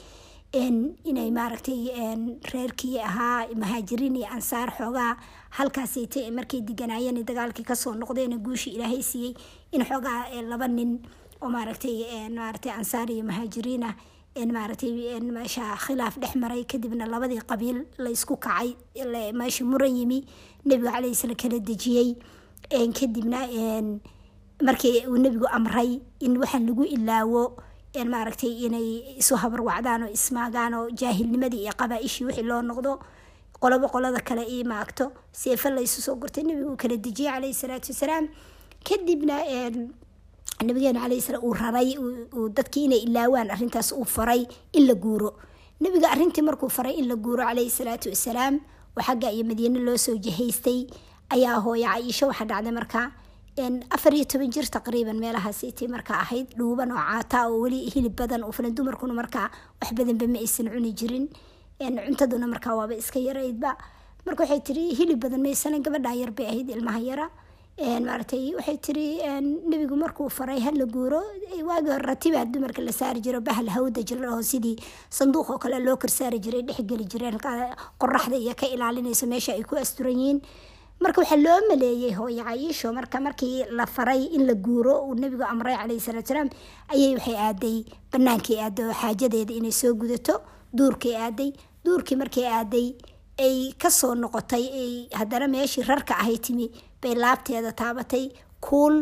Inay maaragtay reerkii ahaa muhaajiriin iyo ansaar xoogaa halkaasayta markay deganaayeen dagaalkii ka soo noqdeen guushii ilaahay siiyey. In xoogaa laba nin oo maaragtay maaragtay ansaar iyo muhaajiriin ah maaragtay meesha khilaaf dhex maray kadibna labadii qabiil la isku kacay meesha muran yimi nebigu calayhi sala kala dejiyey. Kadibna markii uu nebigu amray in waxaan lagu ilaawo maaragtay inay isu habarwacdaan oo ismaagaan oo jaahilnimadii iyo qabaa-ishii wixii loo noqdo qolobo qolada kale ii maagto. Seefa la isu soo gurtay nebigu kala dejiyey calayhi salaatu wasalaam. Kadibna nabigeena calayhi salaam uu raray dadkii inay ilaawaan arrintaas uu faray in la guuro. Nebiga arrintii markuu faray in la guuro calayhi salaatu wasalaam oo xagga iyo madiine loo soo jihaystay ayaa hooya caiisho waxaa dhacday markaa afar iyo toban jir taqriiban meelahaasitii markaa ahayd dhuuban oo caataa oo weli hilib badan oo filan dumarkuna markaa wax badanba ma aysan cuni jirin. Cuntaduna markaa waaba iska yaraydba. Marka waxay tiri hilib badan maysanan gabadhaa yar bay ahayd ilmaha yara maaragtay waxay tiri nebigu markuu faray hala guuro waagii hore ratibaa dumarka la saari jiro bahal hawda jira oo sidii sanduuq oo kale loo korsaari jiray dhexgeli jireen qoraxda iyo ka ilaalinayso meesha ay ku asturan yihiin. Marka waxaa loo maleeyey hooyo caiisho marka markii la faray in la guuro uu nebigu amray calayhi salaatu salaam ayay waxay aaday banaankii aaday oo xaajadeeda inay soo gudato duurkii aaday. Duurkii markay aaday ay ka soo noqotay ay haddana meeshii rarka ahay timi bay laabteeda taabatay kuul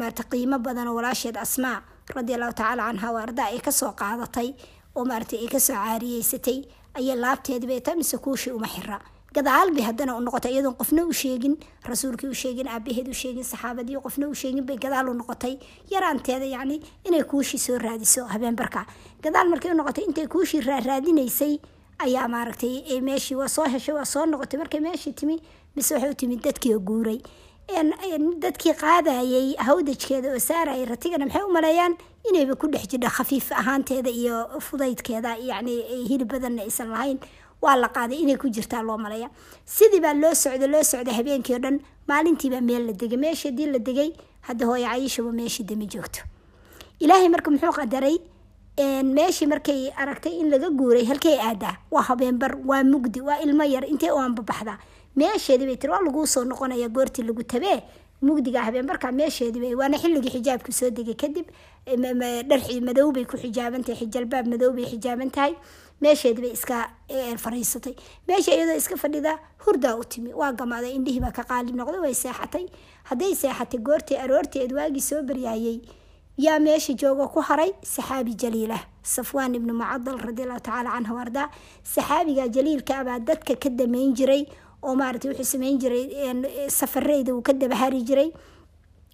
maarata qiimo badan walaasheed asmaa radi allahu tacaala canha waarda ay ka soo qaadatay oo maarata ay ka soo caariyeysatay ayay laabteedii bay ta mise kuushii uma xira gadaal haddana u noqotay iyadoon qofna u sheegin rasuulkii u sheegin aabaheed u sheegin saxaabadii qofna u sheegin bay gadaal u noqotay. Yaraanteeda yacni inay kuushii soo raadiso habeen barka. Gadaal markay u noqotay intay kuushii raaraadinaysay ayaa maaragtay meeshii waa soo heshay waa soo noqotay. Markay meeshii timi mise waxay u timi dadkii oo guuray. Dadkii qaadayay hawdajkeeda oo saarayay ratigana maxay u maleeyaan inayba ku dhex jidha khafiif ahaanteeda iyo fudaydkeeda yacni hilib badanna aysan lahayn. Waa la qaaday inay ku jirtaa loo maleeya sidii baa loo socda loo socday habeenkii o dhan maalintiibaa meel la degay meeshii haddii la degay hadda hooyo cayishaba meeshii dama joogto. Ilaahay marka muxuu qadaray meeshii markay aragtay in laga guuray halkay aadaa. Waa habeenbar waa mugdi waa ilmo yar intee u meesheedii bay tiri waa laguu soo noqonaya goortii lagu tabee mugdiga habeenbarka meesheediibay waana xilligii xijaabku soo degay kadib dhar madow bay ku xijaabantahay xijalbaab madow bay xijaaban tahay meesheedii bay iska fariisatay meesha iyadoo iska fadhida hurdaa u timi waa gamaaday indhihii baa ka qaali noqday way seexatay. Hadday seexatay goortii aroorteed waagii soo baryaayay yaa meesha jooga ku haray saxaabi jaliilah safwaan ibnu mucadal radiallahu tacaala canhu ardaa saxaabiga jaliilka abaa dadka ka damayn jiray oo maaragtay wuxuu samayn jiray safareyda uu ka dabahari jiray.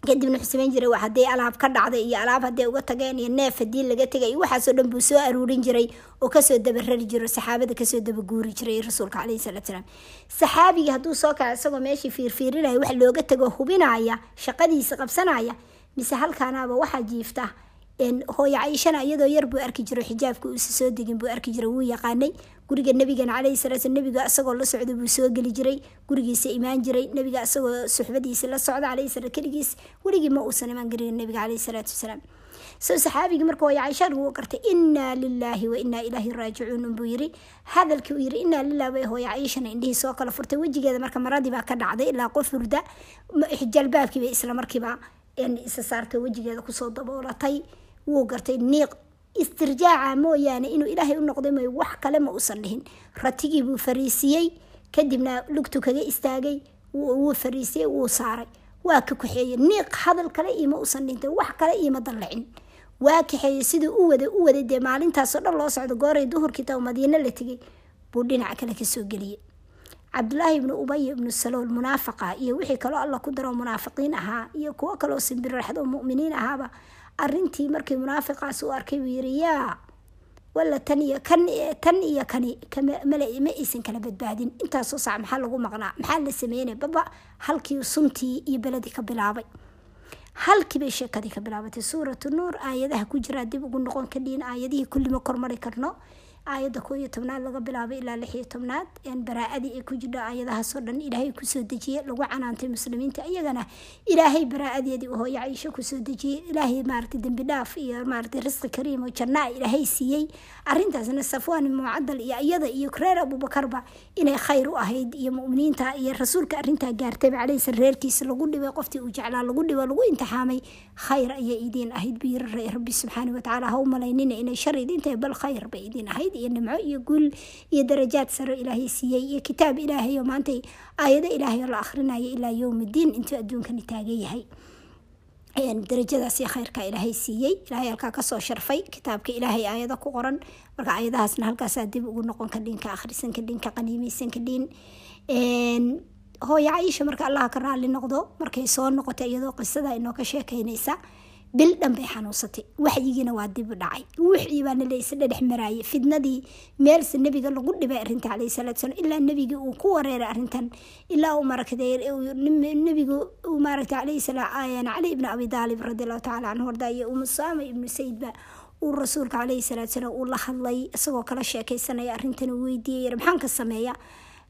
Kadibna wuxuu samayn jiray hadday alaab ka dhacday iyo alaab hadday uga tageen iyo neef haddii laga tegay iyo waxaasoo dhan buu soo aruurin jiray oo ka soo dabarari jiro saxaabada ka soo dabaguuri jiray rasuulka caleyhi salaatu salaam. Saxaabiga hadduu soo kaco isagoo meeshii fiirfiirinaya wax looga tago hubinaya shaqadiisa qabsanaya mise halkaanaaba waxaa jiifta hooyo cayishana iyadoo yar buu arki jiro xijaabka uusa soo degin buu arki jira wuu yaqaanay. Guriga nabigan caleyhi salaatu nabiga isagoo la socda buu soo geli jiray. Gurigiisa imaan jiray nabiga isagoo suxbadiisa la socda caleyhi salaam keligiis. Weligii ma uusan imaan garin nabiga caleyhi salaatu wasalaam. Soo saxaabigii marka hooyo cayisha wuu gartay inaa lilaahi wa inaa ilaahi raajicuun unbuu yiri hadalkii uu yiri inaa lilah bay hooyo cayishana indhihii soo kala furtay. Wejigeeda marka maradii baa ka dhacday ilaa qof hurda jalbaabkiiba isla markiiba isa saartay wejigeeda ku soo daboolatay wuu gartay niiq istirjaaca mooyaane inuu ilaahay u noqday mooy wax kale ma uusan dhihin. Ratigii buu fariisiyey kadibna lugtu kaga istaagay wuu fariisiyey wuu saaray. Waa ka kaxeeyey niiq hadal kale iima uusan dhintay wax kale iima dallacin. Waa kaxeeyey siduu u waday u waday dee maalintaasoo dhan loo socdo gooray duhurkii taa madiino la tegay buu dhinaca kale ka soo geliyey. Cabdulaahi ibnu ubay ibnu salool munaafaqa iyo wixii kaloo alla ku daro munaafiqiin ahaa iyo kuwo kaloo simbirraxdo muminiin ahaaba arintii markii munaafiqaas u arkay buu yiri yaa walla tan iyo kan tan iyo kani ma aysan kala badbaadin. Intaasoo sac maxaa lagu maqnaa? Maxaa la sameynay baba halkii suntii iyo beledii ka bilaabay. Halkii bay sheekadii ka bilaabatay. Suuratu nuur aayadaha ku jiraa dib ugu noqon kadhiin aayadihii kullima kormari karno aayadda koo tobnaad laga bilaabay ilaa lix iyo tobnaad baraa-adii ay ku jirho aayadahaasoo dhan ilaahay ku soo dejiyey lagu canaantay muslimiinta. Iyagana ilaahay baraa-adeedii u hooyo caisho ku soo dejiyey ilaahay maaragtay dembi dhaaf iyo maaragtay risqi kariim oo jannaa ilaahay siiyey. Arrintaasna safwaan mucadal iyo iyada iyo reer abuubakarba inay khayr u ahayd iyo muminiinta iyo rasuulka arrintaa gaartayba caleysa reerkiisa lagu dhibay qoftii uu jeclaa lagu dhibo lagu imtixaamay khayr ayay idiin ahayd. Yiri rabbi subxaana watacaala ha u malaynina inay shar idintahay bal khayr bay idiin ahayd iyo nimco iyo guul iyo darajaad saro ilaahay siiyey iyo kitaab ilaahay oo maanta aayado ilaahay oo la akhrinayo ilaa yowmiddiin intuu adduunkani taagan yahay. Darajadaas khayrka ilaahay siiyey ilaahay halkaa ka soo sharfay kitaabka ilaahay aayado ku qoran. Marka aayadahaasna halkaasaa dib ugu noqon ka akhrisan kadhin ka qaniimeysan kadhin hooyo caisha marka allaha ka raali noqdo markay soo noqotay iyadoo qisada inoo ka sheekeynaysa bil dhan bay xanuunsatay. Waxyigiina waa dib u dhacay. Wixii baana la isla dhex maraayay. Fidnadii meelse nebiga lagu dhibay arrinta calayhi salaatu salaam ilaa nebigii uu ku wareeray arrintan ilaa uu maaragtay nebigu uu maaragtay calayhi salaam cali ibni abi daalib radiallahu tacala canhu warda iyo umusaama ibnu sayidba uu rasuulka calayhi salaatu salaam uu la hadlay isagoo kala sheekaysanaya arrintan uu weydiiyey maxaan ka sameeya?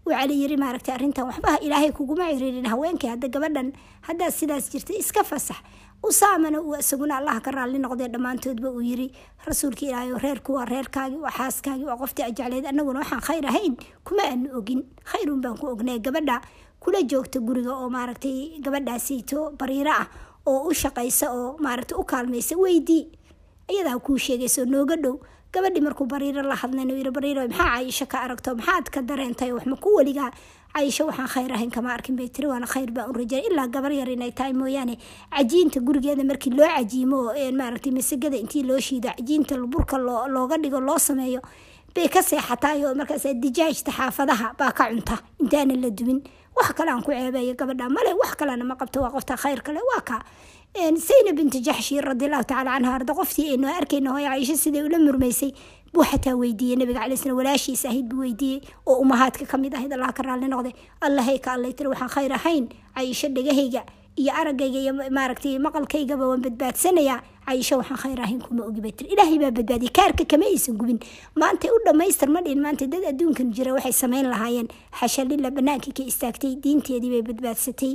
Cali yiri maaragtay arrintan waxba ilaahay kuguma ciriirin haweenkii hadda gabadhan haddaad sidaas jirtay iska fasax usaamana uu isaguna allah ka raalli noqdee dhammaantoodba uu yiri rasuulka ilaahay reerku waa reerkaagii waa xaaskaagii waa qoftii ajecleed annaguna waxaan khayr ahayn. Kuma aanu ogin. Khayrun baan ku ognay gabadha kula joogta guriga oo maaragtay gabadhaasayto bariiro ah oo u shaqaysa oo maaragtay u kaalmaysa. Weydii iyadaa kuu sheegayso nooga dhow. Gabadhii markuu bariiro la hadlayn yiri bariiro maxaa cayisho ka aragto? Maxaad ka dareentay? Waxma ku weligaa cayisho waxaan khayr ahayn kama arkin bay tiri waana khayr baan u rajaynay ilaa gabar yar inay tahay mooyaane cajiinta gurigeeda markii loo cajiimo maaragtay masagada intii loo shiido cajiinta burka looga dhigo loo sameeyo bay ka seexataay oo markaas dijaajta xaafadaha baa ka cunta. Intaana la duwin wax kale ku ceebeeyo gabadha male wax kalena ma qabto waa qofta khayr kale waa ka. Saynab binti jaxshi radiallahu tacala canha arda qoftii aynu arkayna hooyo caaisho siday ula murmaysay buu xataa weydiiyey nabiga calay slam walaashiisa ahayd buu weydiiyey oo umahaadka ka mid ahayd allah ka raalli noqday allahay ka allay tiri waxaan khayr ahayn cayisho dhegahayga iyo araggayga iyo maaragtay maqalkaygaba waan badbaadsanayaa cayisho waxaan khayr ahayn kuma ogi tiri ilaahay baa badbaadiyay kaarka kama aysan gubin maantay u dhammaystir maanta dad adduunkan jira waxay samayn lahaayeen xashalila bannaankii ka istaagtay diinteedii bay badbaadsatay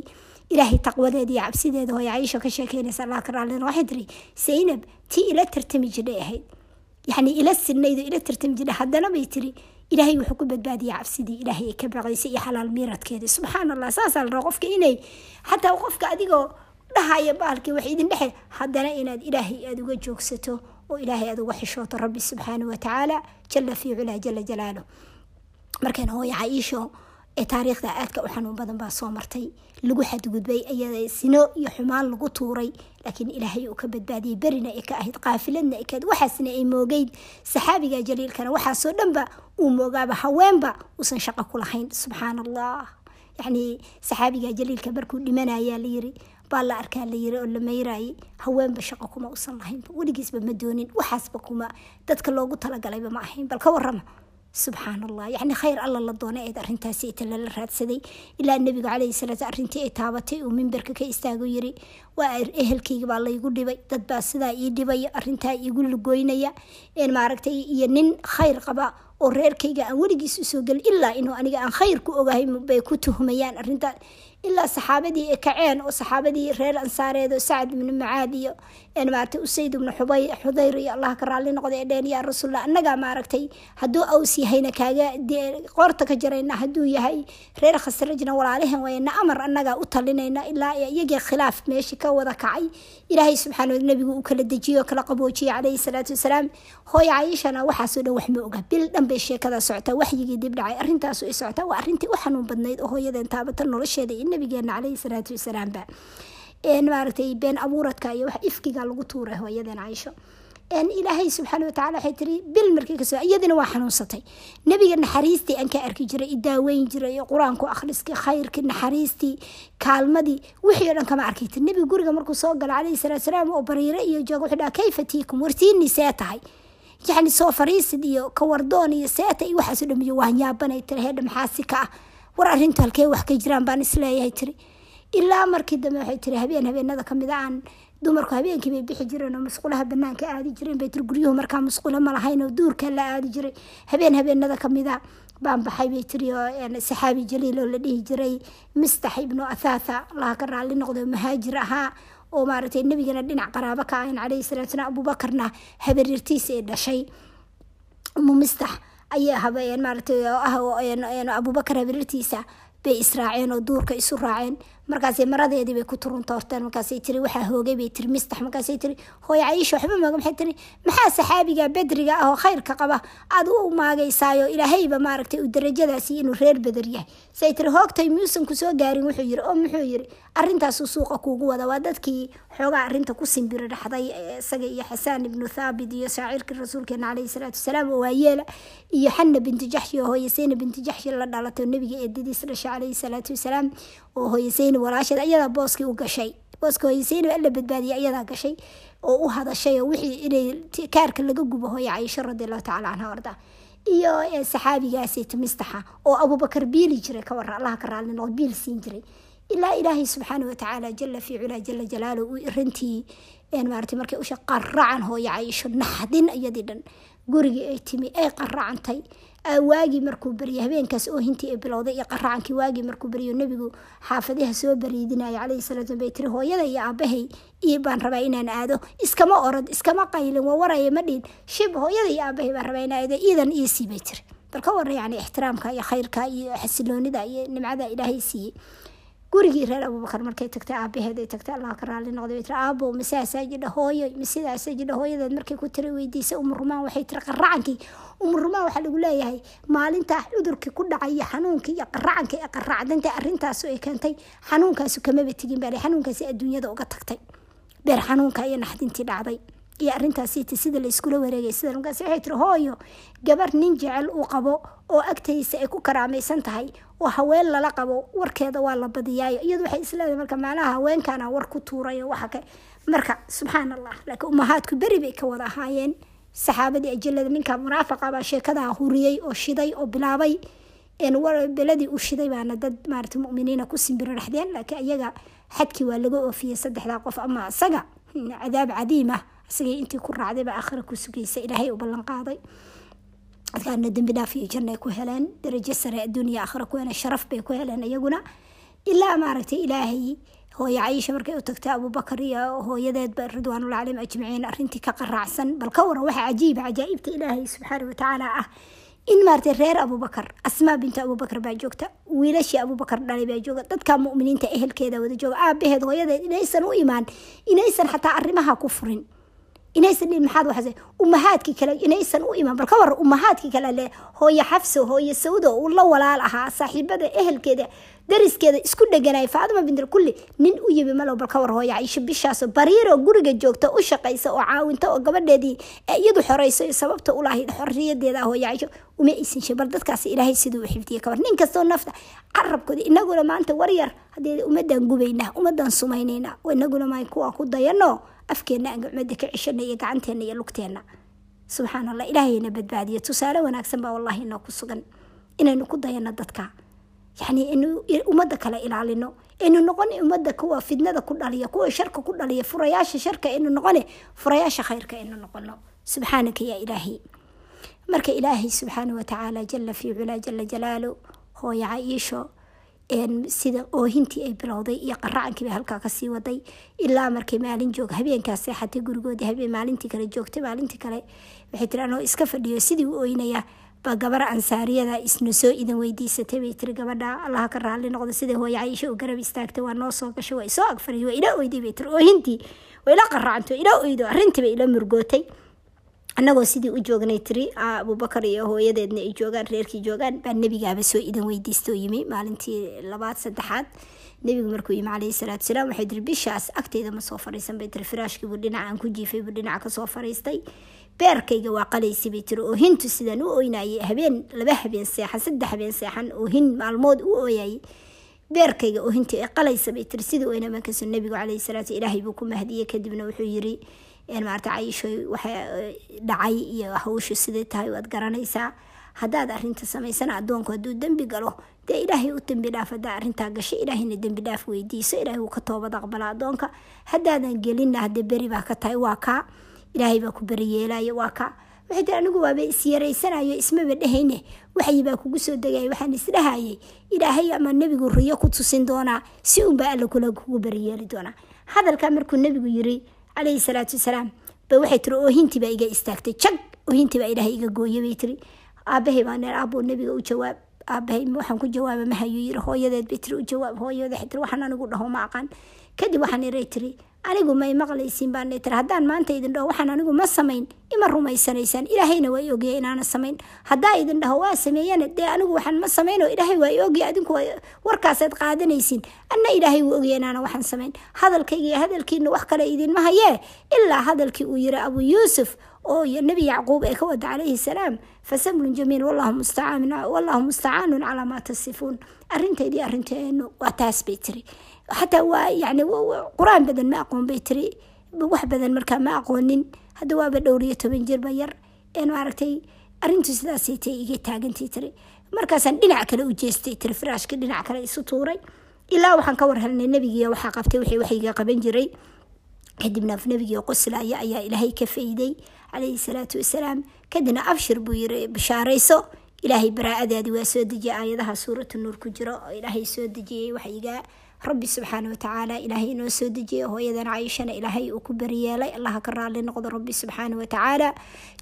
ilaahay taqwadeeda iyo cabsideeda hooya cayisho ka sheekeynaysa allah ka raallina waxay tiri saynab tii ila tartami jidhay ahayd yacni ila sinaydo ila tartami jidhay haddana bay tiri ilaahay wuxuu ku badbaadiyay cabsidii ilaahay ay ka baqaysay iyo xalaal miiradkeeda subxaan allah saasaa la raba qofka inay xataa qofka adigoo dhahaya baalkii wax idin dhexe haddana inaad ilaahay aada uga joogsato oo ilaahay aada uga xishooto rabbi subxaanahu watacaala jala fii culaa jala jalaalu markaan hooya caiisho ee taariikhda aadka u xanuun badan baa soo martay. Lagu xadgudbay iyada sino iyo xumaan lagu tuuray laakiin ilaahay uu ka badbaadiyey berina ay ka ahayd qaafiladna ay kahayd waxaasna ay moogeyd. Saxaabiga jaliilkana waxaasoo dhanba uu moogaaba haweenba uusan shaqo ku lahayn. Subxaan allah yacni saxaabiga jaliilka markuu dhimanayaa layiri baa la arkaa layiri oo la meyrayay haweenba shaqo kuma uusan lahaynba weligiisba ma doonin waxaasba kuma. Dadka loogu talagalayba ma ahayn bal ka warrama subxaan allah yacni khayr alla la doonay eed arrintaasi ita lala raadsaday. Ilaa nebiga calayhi salaatu arrintii ay taabatay uu mimbarka ka istaago yiri waa ehelkayga baa laygu dhibay dad baa sidaa ii dhibaya arrintaa iigu lugoynaya maaragtay iyo nin khayr qaba oo reerkayga aan weligiis u soo gelin ilaa inuu aniga aan khayr ku ogahay bay ku tuhmayaan arrintaa ilaa saxaabadii kaceen oo saxaabadii reer ansaareed oo sacad ibnu macaad iyo maaragtay usayd ibnu xubay xudayr iyo allah ka raalli noqday ee dheen yaa rasuullah annagaa maaragtay hadduu aws yahayna kaaga qoorta ka jarayna hadduu yahay reer khasrajna walaalahan wayna amar annagaa u talinayna ilaa iyagii khilaaf meeshii ka wada kacay. Ilaahay subxaana wa nebigu uu kala dejiyo kala qaboojiyey calayhi salaatu wasalaam. Hooya cayishana waxaasoo dhan wax ma oga. Bil dhan bay sheekada socotaa waxyigii dib dhacay arrintaasu ay socotaa waa arrintii u xanuun badnayd oo hooyadeen taabata nolosheeda iyo nabigeena calayhi salaatu wasalaamba maaragtay been abuuradka iyo wax ifkiga lagu tuuray hooyadeen cayisho ilaahay subxaana watacaala waxay tiri bil markii ka soo iyadina waa xanuunsatay. Nebiga naxariistii aan ka arki jiray idaaweyn jiray qur'aanku akhriskii khayrkii naxariistii kaalmadii wixii o dhan kama arkay tir nebiga guriga markuu soo galo calayhi salaatu salaam oo bariire iyo jooga wuxuu dhaha kayfa tiikum? Wartiinii see tahay. Yacni soo fariisid iyo kawardoon iyo seeta iyo waxaasoo dhamiyo waa yaabanay tiri heedha maxaasi ka ah? War arrintu halkee wax ka jiraan baan is leeyahay tiri ilaa markii dambe waxay tiri habeen habeenada ka mid a aan dumarku habeenkii bay bixi jireen oo musqulaha banaanka aadi jireen bay guryuhu markaa musqula ma lahayn oo duurka la aadi jiray. Habeen habeenada ka mid a baan baxay bay tiri oo saxaabi jaliil oo la dhihi jiray mistax ibnu athaatha allaha ka noqdo mahaajir ahaa oo maaragtay nebigana dhinac qaraabo ka ahayn calayhi salatu salaam abuubakarna ee dhashay. Umu mistax ayay habeen maaragtay oo ah abuubakar habarirtiisa bay israaceen oo duurka isu raaceen markaasay maradeedii bay ku turuntoorteen markaasay tiri waxaa hoogay bay tiri mistax markaasay tiri hooyo cayisha waxba mooga maxay tiri maxaa saxaabiga bedriga ah oo khayrka qaba? Aad u maagaysaayo ilaahayba maaragtay uu darajadaasi inuu reer beder yahay say tiri hoogtay miyuusan ku soo gaarin wuxuu yiri oo muxuu yiri arrintaasuu suuqa kuugu wada waa dadkii xoogaa arrinta ku simbiri dhaxday isaga iyo xasaan ibnu thaabit iyo shaacirkii rasuulkeena calayhi salaatu wasalaam oo waayeela iyo xana binti jaxshi oo hooye sayna binti jaxshi la dhalatay nebiga eedadiis dhashay calayhi salaatu wasalaam oo hooye sayna walaasheed ayadaa booskii u gashay. Booska hooye sayna alla badbaadiyay ayadaa gashay oo u hadashay oo wixii inay kaarka laga gubo hooya cayisho radiallahu tacala canha arda iyo saxaabigaasayta mistaxa oo abubakar biili jiray ka warra allaha ka raalli noqo biil siin jiray. Ilaa ilaahay subxaana watacaala jala fii culaa jala jalaalo arintii maarata markay usha qaracan hooya cayisho naxdin iyadii dhan. Gurigii ay timi ay qaracantay waagii markuu baryo habeenkaas oohintii ay bilowday iyo qaracankii waagii markuu baryo nebigu xaafadaha soo bariidinaya calayhi salaatu bay tiri hooyada iyo aabahay iyo baan rabaa inaan aado. Iskama orod iskama qaylin waa waraya ma dhihin. Shib hooyada iyo aabahay baan rabaa inaan aado. Iidan iisii bay tiri. Bal ka warra yani ixtiraamka iyo khayrka iyo xasiloonida iyo nimcada ilaahay siiyey gurigii reer abubakar markay tagtay aabaheed ay tagtay allah ka raali noqday way tiri aabo masaasaa jidha hooyo masidaasa jidha hooyadeed markay ku tiri weydiisay umurumaan waxay tiri qaracankii umurumaan waxaa lagu leeyahay maalintaa cudurkii ku dhacay iyo xanuunkii iyo qaracankii ee qaracdanta arrintaasu ay keentay xanuunkaasu kamaba tegin baa xanuunkaasi adduunyada uga tagtay beer xanuunka iyo naxdintii dhacday iyo arrintaasiiti sida la iskula wareegay sida markaas waxay tiri hooyo gabar nin jecel uu qabo oo agtaysa ay ku karaamaysan tahay oo haween lala qabo warkeeda waa la badiyaayo. Iyadu waxay isleedahay marka maalaha haweenkaana war ku tuurayo waxa ka marka subxaan allah laakiin umahaadku beri bay ka wada ahaayeen. Saxaabadii ajalada ninka munaafaqa sheekadaa huriyey oo shiday oo bilaabay. Beladii u shiday baana dad maarata muminiina ku simbiro dhexdeen laakiin ayaga xadkii waa laga oofiyey saddexdaa qof ama isaga cadaab cadiim ah isagay intii ku raacday baa aakhira ku sugaysa ilaahay u ballan qaaday. Dadkaana dembi dhaaf iyo janna ay ku heleen. Darajo sare adduuniya aakhira ku heleen. Sharaf bay ku heleen iyaguna. Ilaa maaragtay ilaahay hooyo cayisha markay u tagtay abubakar iyo hooyadeedba ridwaanullah calayhim ajmaciin arrintii ka qaraacsan. Bal ka waran waxa cajiiba cajaa'ibta ilaahay subxaana watacaala ah. In maaragtay reer abubakar asmaa binta abubakar baa joogta. Wiilashii abubakar dhalay baa jooga. Dadka mu'miniinta ehelkeeda wada jooga. Aabaheed hooyadeed inaysan u imaan inaysan xataa arrimaha ku furin inaysan dhihin maxaad waxase umahaadkii kale inaysan u iman bal ka waran umahaadkii kale le hooyo xafso hooyo sawdo uu la walaal ahaa. Saaxiibada ehelkeeda dariskeeda isku dheganay. Faadima bintul kulli nin u yimi malow. Bal ka war hooyo caisho bishaasoo bariiroo guriga joogta u shaqaysa oo caawinta oo gabadheedii iyadu xorayso sababta u lahayd xoriyadeeda hooyo caisho uma aysan she bal dadkaas ilaahay siduu u kabar. Nin kastoo nafta carabkooda inaguna maanta waryar haddee ummadaan gubaynaa ummadaan sumaynaynaa inaguna maa kuwa ku dayano afkeena aan ka ceshana iyo gacanteena iyo lugteena subxaan allah ilaahayna badbaadiyo. Tusaale wanaagsan baa wallahi inoo ku sugan. Inaynu ku dayano dadka. Yani inu ummadda kale ilaalino. Aynu noqon ummadda kuwa fidnada ku dhaliya kuwa sharka ku dhaliya furayaasha sharka aynu noqone furayaasha khayrka aynu noqono. Subxaanaka yaa ilaahi. Marka ilaahay subxaana watacaala jala fii culaa jala jalaalu hooyo caiisho sida oohintii ay bilowday iyo qaracankii bay halkaa ka sii waday. Ilaa markay maalin joog habeenkaas seexatay gurigoodii maalintii kale joogtay maalintii kale waxay tiri anoo iska fadhiyo sidii u oynaya ba gabar ansaariyada isna soo idan weydiisatay bay tiri gabadha. Allaha ka raali noqdo sida hooyo cayisho u garab istaagtay waa noo soo gashay waa isoo agfariy waa ila oyday bay tiri oohintii waa ila qaracantay waa ila oydo arrintii ila murgootay annagoo sidii u joognay tiri abubakar iyo hooyadeedna ay joogaan reerkii joogaan baa nebigaaba soo idan weydiista oo yimi maalintii labaad saddexaad. Nebigu markuu yimi calayhi salaatu salaam waxay tiri bishaas agteyda ma soo fariisan bay tiri firaashkiibuu dhinaca aan ku jiifay buu dhinaca ka soo fariistay. Beerkayga waa qalaysay bay tiri. Oohintu sidaan u oynayay habeen laba habeen seexan saddex habeen seexan oohin maalmood u ooyayay. Beerkayga oohintii ay qalaysa bay tiri. Sidii oyna markaasuu nebigu calayhi salaatu ilaahay buu ku mahdiyey kadibna wuxuu yiri maarata cayisho waxa dhacay iyo hawshu siday tahay waad garanaysaa. Haddaad arinta samaysana adoonku hadduu dembi galo dee ilaahay u dembi dhaaf haddaa arintaa gashay ilaahayna dembi dhaaf weydiiso ilaahay wuu ka toobad aqbala. Adoonka haddaadan gelinna hadee beri baa ka tahay waa kaa ilaahay baa ku beri yeelaya waa kaa waxay tiri anigu waaba isyaraysanayo ismaba dhehayne waxyibaa kugu soo degaya waxaan isdhahayay ilaahay ama nebigu riyo ku tusin doonaa si unbaa alla kula kugu beri yeeli doonaa. Hadalkaa markuu nebigu yiri calayhi salaatu wasalaam ba waxay tiri oohintii baa iga istaagtay. Jag oohintii baa ilaahay iga gooye bay tiri. Aabahay baa neer aabuu nebiga u jawaab aabahay waxaan ku jawaaba ma hayuu yiri hooyadeed bay tiri u jawaab hooyada waxay tiri waxaan anigu dhaho ma aqaan. Kadib waxaan iray tiri anigu may maqlaysiin baan tiri haddaan maanta idin dhaho waxaan anigu ma samayn. Ima rumaysanaysaan ilaahayna waa i inaana samayn. Haddaa idin dhaho waa sameeyana dee anigu waxaan ma samayn ilaahay waa i ogaya adinku warkaasaad qaadanaysiin anna ilaahay wuu ogaya inaana waxaan samayn. Hadalkayga iyo hadalkiina wax kale idinma hayee ilaa hadalkii uu yiri abu yuusuf oo nebi yacquub ee ka wada calayhi salaam fasamlun jamiil wallahu mustacaanun calaa maa tasifuun. Arrintaydii arrinteenu waa taas bay tiri xataa waa yani qur'aan badan ma aqoon bay tiri. Wax badan markaa ma aqoonin. Hadda waaba dhowr iyo toban jirba yar. Maaragtay arrintu sidaasay tay iga taagantay tiri. Markaasaan dhinac kale u jeestay tiri firaashka dhinac kale isu tuuray. Ilaa waxaan ka war helnay waxaa qabtay wixii waxayga qaban jiray. Kadibna nabigii qoslaya ayaa ilaahay ka fayday calayhi salaatu wasalaam. Kadibna abshir buu yiri bishaarayso ilaahay baraa-adaadii waa soo dejiyay. Aayadaha suuratu nuur ku jiro oo ilaahay soo dejiyey waxyiga rabbi subxaana watacaala ilaahay inoo soo dejiyay hooyadan cayishana ilaahay uu ku beriyeelay allaha ka raali noqdo rabbi subxaana watacaala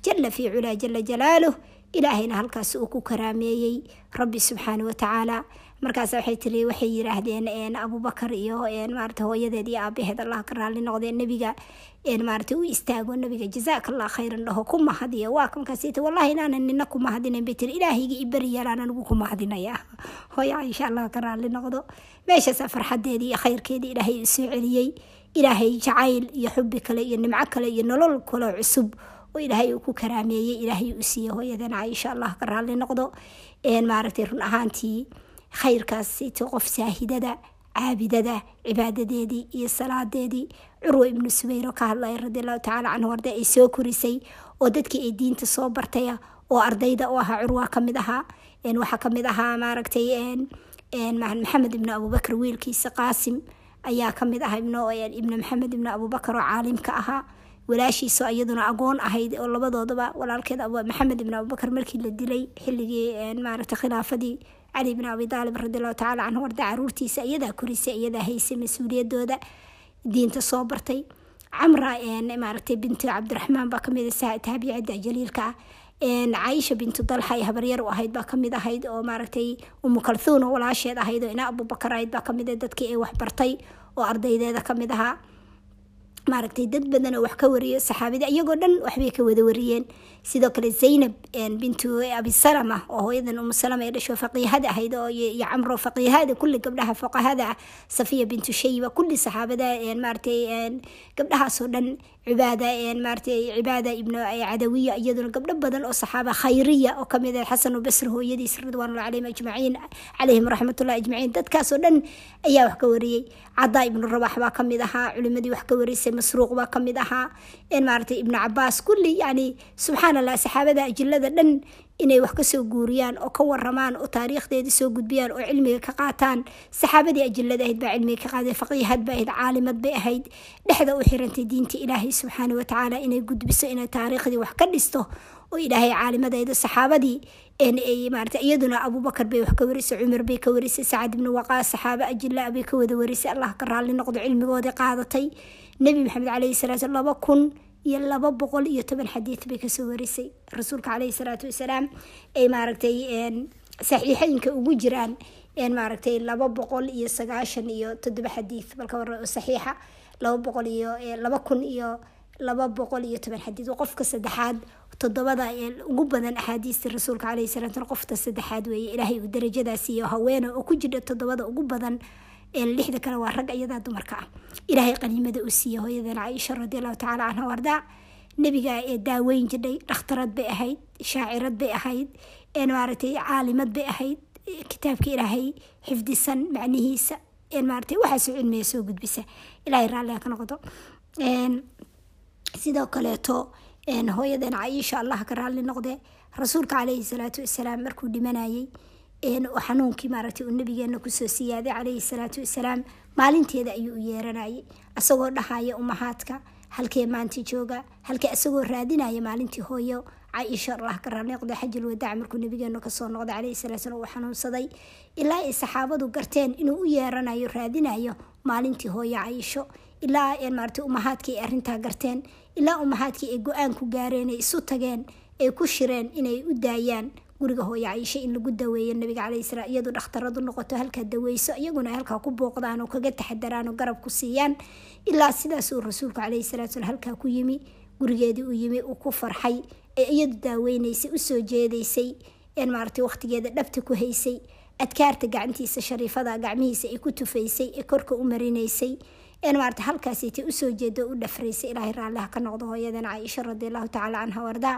jala fii culaa jala jalaaluh. Ilaahayna halkaas uu ku karaameeyey rabbi subxaana watacaala markaas waxay tiri waxay yiraahdeen abubakar iyo maarata hooyadeed iyo aabaheed allah ka raali noqdee nebiga. Maarata u istaago nabiga jazaaka allah khayran dhaho ku mahadiya. Waa markaasita wallahi inaanan nina ku mahadinayn bay tiri ilaahayga i beriyeelaan anigu ku mahadinaya. Hooya insha allah ka raali noqdo meeshaasaa farxadeedii iyo khayrkeedii ilaahay u soo celiyey ilaahay jacayl iyo xubi kale iyo nimco kale iyo nolol kale cusub oo ilaahay uu ku karaameeyey ilaahay uu siiyey hooyadana insha allah ka raali noqdo. Maaragtay run ahaantii khayrkaas sito qof saahidada caabidada cibaadadeedii iyo salaadeedii curwa ibnu subayro ka hadlaya radi allahu tacaala canhu arday ay soo korisay oo dadkii ay diinta soo bartaya oo ardayda u ahaa curwa ka mid ahaa. Waxaa ka mid ahaa maaragtay maxamed ibnu abubakar wiilkiisa qaasim ayaa ka mid ahaa ibnu maxamed ibnu abubakar oo caalimka ahaa. Walaashiisa iyaduna agoon ahayd oo labadoodaba walaalkeed maxamed ibn abubakar markii la dilay xilligii maaragta khilaafadii cali bn abi aalib radiallahu tacala canhu warda caruurtiisa iyadaa korisay iyadaa haysay mas'uuliyadooda diinta soo bartay. Camra maaragtay binti cabdiraxmaan baa ka mid taabicida jaliilka ah caisha bintu dalxa ay habaryar u ahayd baa ka mid ahayd oo maaragtay umu kalthuun oo walaasheed ahayd oo ina abubakar ahayd baa ka mid dadkii ay waxbartay oo ardaydeeda ka mid ahaa. Maaragtay dad badan oo wax ka wariyo saxaabada iyagoo dhan waxbay ka wada wariyeen sidoo kale zaynab bintu abisalama oo hooyadan umu salama ee dhasho faqiihada ahayd iyo camro faqiihada kulli gabdhaha fuqahada ah safiya bintu shayba kulli saxaabada maaratay gabdhahaasoo dhan cibaada maaratay cibaada ibnu cadawiya iyaduna gabdho badan oo saxaaba khayriya oo ka mid ah xasan basr hooyadiis ridwaanullah calayhim ajmaciin calayhim raxmatullahi ajmaciin dadkaasoo dhan ayaa wax ka wariyey. Cadaa ibnu rabax baa ka mid ahaa culimadii wax ka warisay masruuq baa ka mid ahaa maaratay ibnu cabaas kulli yani subxaan allah saxaabada ajilada dhan inay wax ka soo guuriyaan oo ka waramaan oo taariikhdeeda soo gudbiyaan oo cilmiga ka qaataan. Saxaabadii ajilada ahayd baa cilmiga ka qaaday faqiihad bay ahayd caalimad bay ahayd. Dhexda u xirantay diinta ilaahay subxaana watacaala inay gudbiso inay taariikhdii wax ka dhisto oo ilaahay caalimadeeda saxaabadii maarata iyaduna abubakar bay wax ka warisay cumar bay ka warisay sacad ibnu waqaas saxaabo ajila bay ka wada warisay. Allah ka raalli noqdo cilmigoodii qaadatay. Nebi maxamed caleyhi salaatu laba kun iyo laba boqol iyo toban xadiid bay ka soo warisay. Rasuulka caleyhi salaatu wasalaam ay maaragtay saxiixeynka ugu jiraan maaragtay laba boqol iyo sagaashan iyo toddoba xadiid balka war saxiixa laba boqol iyo laba kun iyo laba boqol iyo toban xadiid qofka saddexaad toddobada ugu badan axaadiista rasuulka caleyhi salaam qofta saddexaad weeye ilaahay uu darajadaas iyo haweena oo ku jira toddobada ugu badan lixda kale waa rag iyadaa dumarka ah. Ilaahay qaniimada uu siiye hooyadan caaisha radiallahu tacala canha wardaa nebiga ee daaweyn jidhay dhakhtarad bay ahayd shaacirad bay ahayd maaragtay caalimad bay ahayd kitaabka ilaahay xifdisan macnihiisa maaragtay waxaasoo cilmiga soo gudbisa. Ilaahay raalliha ka noqdo sidoo kaleeto hooyadan caaisha allah ka raalli noqde rasuulka caleyhi salaatu wasalaam markuu dhimanayay xanuunkii maaragtay uu nabigeena ku soo siyaaday caleyhi salaatu wasalaam. Maalinteeda ayuu u yeeranayay asagoo dhahaya umahaadka halkee maanta jooga halkee asagoo raadinaya maalintii hooyo. Caaisha allah ka wadaac markuu nabigeenu ka soo noqday caleyhi salaatu salaam uu xanuunsaday. Ilaa ay saxaabadu garteen inuu u yeeranayo raadinayo maalintii hooyo caaisho. Ilaa maaragtay umahaadkii ay arrintaa garteen. Ilaa umahaadkii ay go'aan gaareen ay isu tageen ay ku shireen inay u daayaan guriga hooyo cayisho in lagu daweeyo nabiga caleyhi salaam iyadu dhakhtaradu noqoto halkaa daweyso iyaguna halkaa ku booqdaan oo kaga taxadaraan oo garab ku siiyaan ilaa sidaas uu rasuulku caleyhi salaatu salaam halkaa ku yimi gurigeedii uu yimi uu ku farxay ee iyadu daaweynaysay u soo jeedaysay een maaragtay waqtigeeda dhabta ku haysay adkaarta gacantiisa shariifada gacmihiisa ay ku tufaysay ee korka u marinaysay een maaragtay halkaasitay u soo jeeda u dhafraysay ilaahay raalliha ka noqdo hooyadan caaisha radiallahu tacaala canha wardaa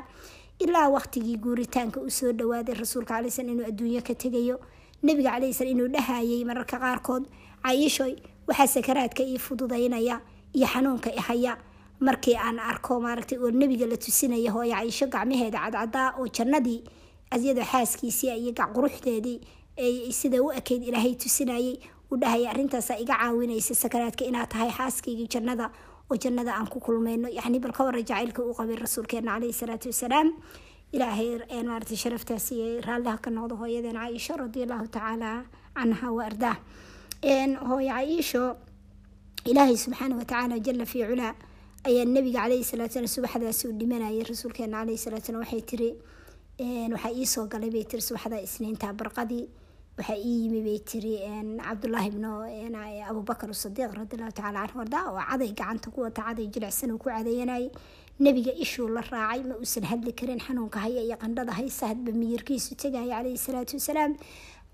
ilaa waqtigii guuritaanka uu soo dhawaaday rasuulka calai slam inuu adduunyo ka tegayo. Nabiga calai slam inuu dhahayay mararka qaarkood caaishoy waxaa sakaraadka ii fududaynaya iyo xanuunka i haya. Markii aan arko maaragtay oo nebiga la tusinaya hooyo caisho gacmaheeda cadcadaa oo jannadii asyadoo xaaskiisii iyo quruxdeedii sida u ekeyd ilaahay tusinayay u dhahaya arrintaasa iga caawinaysa sakaraadka inaad tahay xaaskaygii jannada oo jannada aan ku kulmayno yacni bal ka warra jacaylka uu qabay rasuulkeena caleyhi salaatu wasalaam. Ilaahay maaragtay sharaftaas iyo raalliha ka noqdo hooyadeen caaisho radiallahu tacaala canha wa ardaa hooyo caaisho ilaahay subxaana watacaala jala fii culaa ayaa nabiga caleyhi salaatu salam subaxdaasi u dhimanayay. Rasuulkeena caleyhi salaatu salam waxay tiri waxaa iisoo galay bay tiri subaxda isniinta barqadii waxaa ii yimi bay tiri cabdullaahi ibnu abubakar sadiiq radiallahu tacala canhu ardaa oo caday gacanta ku wata caday jilicsan uu ku cadeeyanayay nebiga ishuu la raacay ma uusan hadli karin xanuunka haya iyo qandhada haysa hadba miyirkiisu tegaya caleyhi salaatu wasalaam.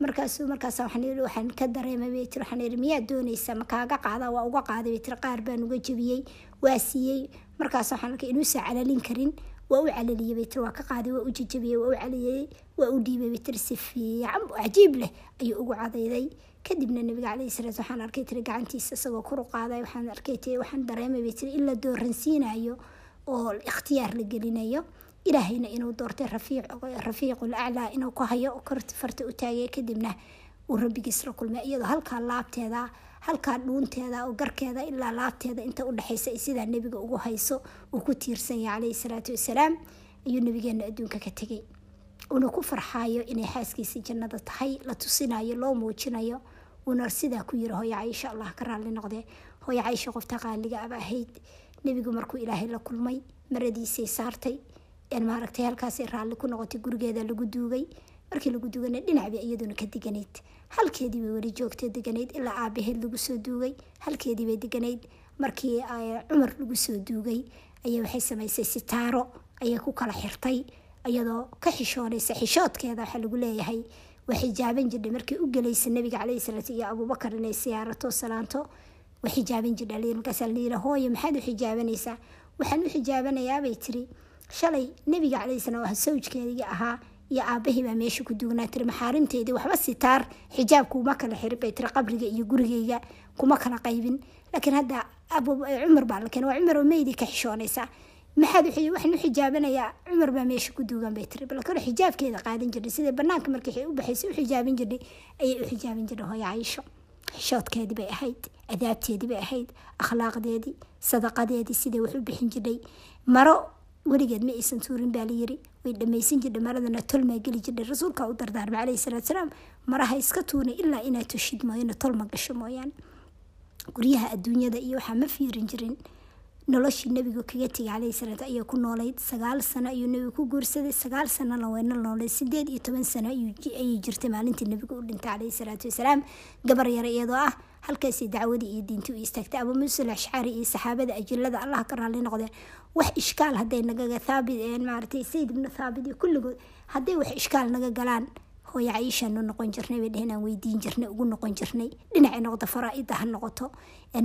Markaasu markaas waxaan ka dareemay bay tiri. Waxaan ihi miyaad doonaysaa ma kaaga qaada? Waa uga qaaday bay tiri. Qaar baan uga jebiyey waa siiyey. Markaas waxaan arkay inuusan calalin karin waa u calaliyey bay tiri waa ka qaaday waa u jejebiyey waa u caliyey waa u dhiibay bay tiri si fiican. Cajiib leh ayuu ugu cadayday. Kadibna nabiga caleyhi salaat waxaan arkay tiri gacantiisa isagoo kor u qaaday waxaan arkay tiri waxaan dareemay bay tiri in la dooransiinayo oo ikhtiyaar la gelinayo ilaahayna inuu doortay rafiiqul aclaa inuu ku hayo kor farta u taagay. Kadibna uu rabbigiis la kulmay iyadoo halkaa laabteeda halkaa dhuunteeda oo garkeeda ilaa laabteeda inta udhexaysa ay sidaa nebiga ugu hayso uu ku tiirsan yahay caleyhi salaatu wasalaam ayuu nabigeena adduunka ka tegay uuna ku farxaayo inay xaaskiisa jannada tahay la tusinayo loo muujinayo uuna sidaa ku yiri hooyo caisha allah ka raalli noqdee. Hooyo caisha qofta qaaliga aba ahayd. Nebigu markuu ilaahay la kulmay maradiisay saartay maaragtay halkaasay raalli ku noqotay gurigeeda lagu duugay markii lagu duugana dhinacbay iyaduna ka deganayd halkeedii bay weli joogtay deganayd ilaa aabaheed lagu soo duugay. Halkeedii bay deganayd markii cumar lagu soo duugay. Ayaa waxay samaysay sitaaro ayay ku kala xirtay iyadoo ka xishoonaysa xishoodkeeda waxaa lagu leeyahay. Waa jirdhay markii u gelaysa nabiga caleyhi salaatu iyo abuubakar inay siyaarato salaanto. Waa jirdha markaasaa layiri hooyo maxaad u xijaabanaysaa waxaan u xijaabanayaabay tiri shalay nabiga caleyhi salaam waa sawjkeedii ahaa iyo aabahii baa meesha ku duugnaa tiri maxaarimteydii waxba sitaar xijaab kuma kala xirin bay tiri qabriga iyo gurigeyga kuma kala qaybin. Laakiin hadda cumar baa la keenay waa cumar oo meydii ka xishoonaysaa maxaad waxaan u xijaabanayaa cumar baa meesha ku duugan bay tiri. Bal kale xijaabkeeda qaadan jirtay sidai banaanka markii u baxaysay u xijaabin jirtay ayay u xijaabin jirtay hooyo caisho xishoodkeedii bay ahayd adaabteedii bay ahayd akhlaaqdeedii sadaqadeedii siday wax u bixin jirtay maro weligeed ma aysan tuurin baa layiri way dhamaysan jirtay maradana tolmaa geli jirtay rasuulka u dardaarmay caleyhi salaatu salaam. Maraha iska tuunay ilaa inaad tushid mooyane tolma gasho mooyaane guryaha adduunyada iyo waxaa ma fiirin jirin. Noloshii nebigu kaga tegay caleyhi salaat ayaa ku noolayd. Sagaal sano ayuu nebigu ku guursaday. Sagaal sanona wayna noolayd sideed iyo toban sano ayay jirtay maalintii nebigu u dhintay caleyhi salaatu wasalaam. Gabar yare iyadoo ah halkaasay dacwadii iyo diintii u istaagtay abuu muusa alashcaari iyo saxaabada ajilada allah ka raalli noqdeen. Wax ishkaal hadday nagaga thaabit maaratay sayid ibnu thaabit iyo kulligood hadday wax ishkaal naga galaan hooyo caishaanu noqon jirnay bay dheheen aan weydiin jirnay ugu noqon jirnay. Dhinacay noqoto faraa-ida ha noqoto.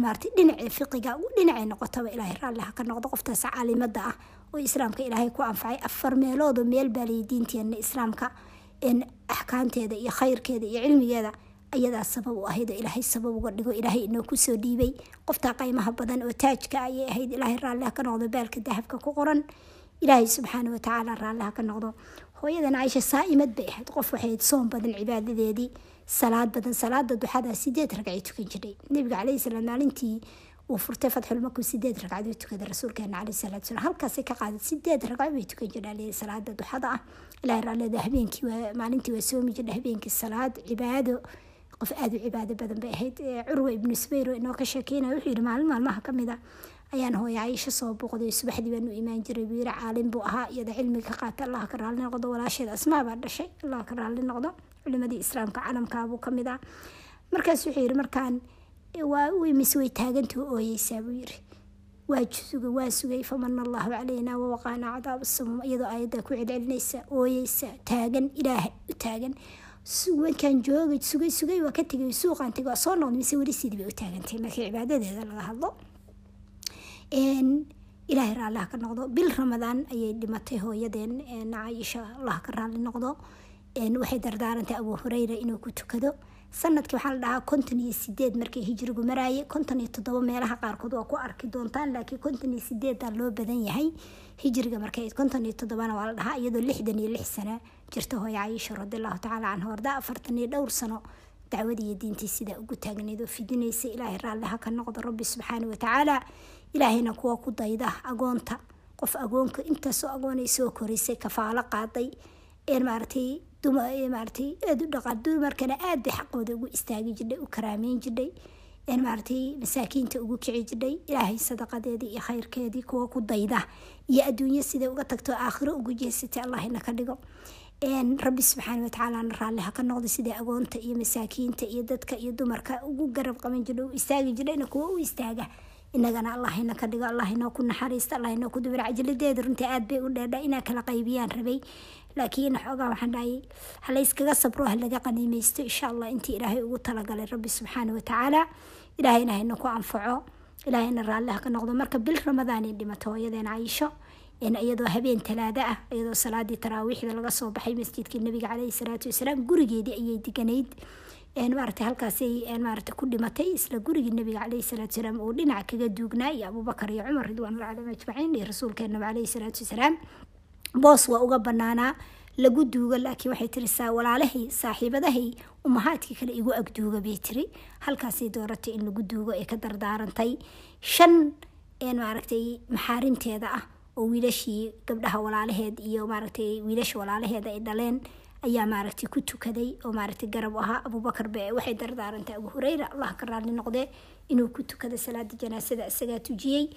Maarata dhinacii fiqiga dhinacay noqotaba ilaahay raalli ha ka noqdo. Qoftaas caalimada ah oo islaamka ilaahay ku anfacay afar meeloodoo meel baaliyay diinteena islaamka. Axkaamteeda iyo khayrkeeda iyo cilmigeeda ayadaa sabab u ahayd oo ilaahay sabab uga dhigo. Ilaahay inoo ku soo dhiibay qoftaa qaymaha badan oo taajka ayay ahayd. Ilaahay raalliha ka noqdo baalka dahabka ku qoran. Ilaahay subxaana watacaala raalliha ka noqdo. Hooyadan caaisha saa-imad bay ahayd. Qof waxay soon badan cibaadadeedii salaad badan salaada duxada sideed ragcay tukan jiray. Nabiga caleyhi salaam maalintii uu furtay fatxulmaku sideed ragcaduu tukaday rasuulkeena caleyhi salaatu salaam. Halkaasay ka qaaday sideed ragco bay tukan jireen salaada duxada ah. Ilaahay raallida habeenkii maalintii waa soomi jirdha habeenkii salaad cibaado qof aada u cibaado badan bay ahayd. Curwa ibnu subayr oo inoo ka sheekeynaya wuxuu yihi maalin maalmaha ka mid a ayaan hooyo caisho soo booqday subaxdii baan imaan jiray buu yiri caalim buu ahaa iyada cilmiga qaata allah ka raalli noqdo walaasheeda asmaa baa dhashay allah ka raalli noqdo culimadii islaamka calamkaabuu ka mid ah. Markaas wuxuu yiri markaan waa mise way taagantao ooyeysaa buu yiri waa sugay waa sugay famana allahu calayna wawaqaana cadaab samum iyadoo aayadda ku celcelinaysa ooyeysa taagan ilaahay u taagan markaan joogay sugay sugay waa ka tegay suuqaan tegay waa soo noqday mise weli sidii bay u taagantay markii cibaadadeeda laga hadlo ilaahay raalliha ka noqdo bil ramadaan ayay dhimatay hooyadeen caaisha allah ka raalli noqdo waxay dardaarantay abuu hureyra inuu ku tukado sannadkii waxaa la dhahaa konton iyo sideed markii hijrigu maraayay konton iyo toddoba meelaha qaarkood waa ku arki doontaan laakiin konton iyo sideedaa loo badan yahay. Hijriga markay konton iyo toddobana waa la dhahaa iyadoo lixdan iyo lix sano jirta hooyo cayisha radiallahu tacaala canha warda afartan iyo dhowr sano. Dacwadii iyo diintii sidaa ugu taagneed oo fidinaysa ilaahay raalli ha ka noqdo rabbi subxaana watacaala ilaahayna kuwa ku dayda agoonta. Qof agoonka intaasoo agoonay soo korisay kafaalo qaaday maaratay maaratay aada u dhaqa dumarkana aad bay xaqooda ugu istaagi jirdhay u karaameyn jirdhay maaratay masaakiinta ugu kici jirdhay ilaahay sadaqadeedii iyo khayrkeedii kuwa ku dayda iyo adduunyo siday uga tagto aakhiro ugu jeesatay allahina ka dhigo rabbi subxaana watacaalana raalli ha noqda sidai agoonta iyo masaakiinta iyo dadka iyo dumarka ugu garab qaban jirdha u istaagi jirdhayna kuwa u istaaga. Inagana allahina ka dhigo allahina ku naxariista allahina ku dubir cajaladeeda runtii aad bay u dheerdha inaa kala qaybiyaan rabay laakiin xoogaa waxaan dhahay halayskaga sabro halaga qaniimeysto insha allah intii ilaahay ugu talagalay rabbi subxaana watacaala ilaahayna hayna ku anfaco. Ilaahayna raalli ha noqdo. Marka bil ramadaanay dhimato hooyadeena cayisho iyadoo habeen talaada ah iyadoo salaadii taraawiixda laga soo baxay masjidkii nabiga caleyhi salaatu wasalaam gurigeedii ayay deganayd maarata halkaasay maarata ku dhimatay isla gurigii nabiga caleyhi salaatu wasalaam uu dhinac kaga duugnaa iyo abubakar iyo cumar ridwaanullah calayhim ajmaciin iyo rasuulkeenaba caleyhi salaatu wasalaam. Boos waa uga banaanaa lagu duugo laakiin waxay tiri walaalahay saaxiibadahay umahaadkii kale igu agduuga bay tiri. Halkaasay dooratay in lagu duugo ee ka dardaarantay. Shan maaragtay maxaarimteeda ah oo wiilashii gabdhaha walaalaheed iyo maaragtay wiilasha walaalaheeda ay dhaleen ayaa maaragtay ku tukaday oo maaragtay garab ahaa. Abubakar be waxay dardaarantay abu hureyra allah ka raali noqdee inuu ku tukada salaada janaasada isagaa tujiyey.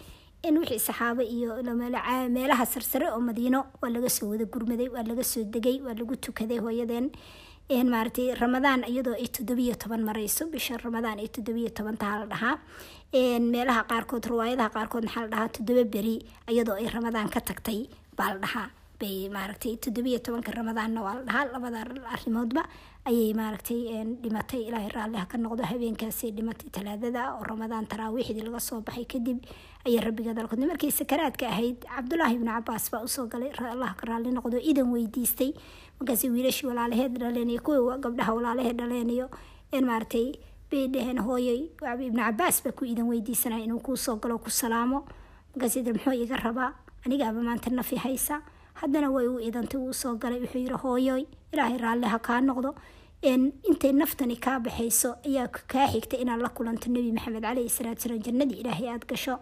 In wixii saxaabo iyo meelaha sarsare oo madiino waa laga soo wada gurmaday waa laga soo degay waa lagu tukaday hooyadeen maaragtay ramadaan iyadoo ay toddobiyo toban marayso bisha ramadaan ay toddobiyo toban taha la dhahaa. Meelaha qaarkood riwaayadaha qaarkood maxaa la dhahaa toddoba beri iyadoo ay ramadaan ka tagtay baa la dhahaa. Bay maaragtay toddobiyo tobanka ramadaanna waa la dhahaa labada arrimoodba ayay maaragtay dhimatay. Ilaahay raalli ha ka noqdo habeenkaasay dhimatay talaadada oo ramadaan taraawiixdii laga soo baxay kadib ayay rabbiga dalkoodna markay sakaraadka ahayd cabdulaahi ibnu cabaas baa u soo galay allah ka raalli noqdo idan weydiistay markaas wiilashii walaalaheed dhaleenayo kuwa gabdhaha walaalaheed dhaleenayo maaragtay bay dhaheen hooyay ibnu cabaas baa ku idan weydiisanaya inuu kuu galo ku salaamo markaas muxuu iga rabaa anigaaba maanta nafi haysa haddana way u idantay wuu soo galay wuxuu yidhi hooyoy ilaahay raalli kaa noqdo. Intay naftani kaa baxayso ayaa kaa xigta inaad la kulanto nebi maxamed caleyhi salaatu salaam jannadii ilaahay aada gasho.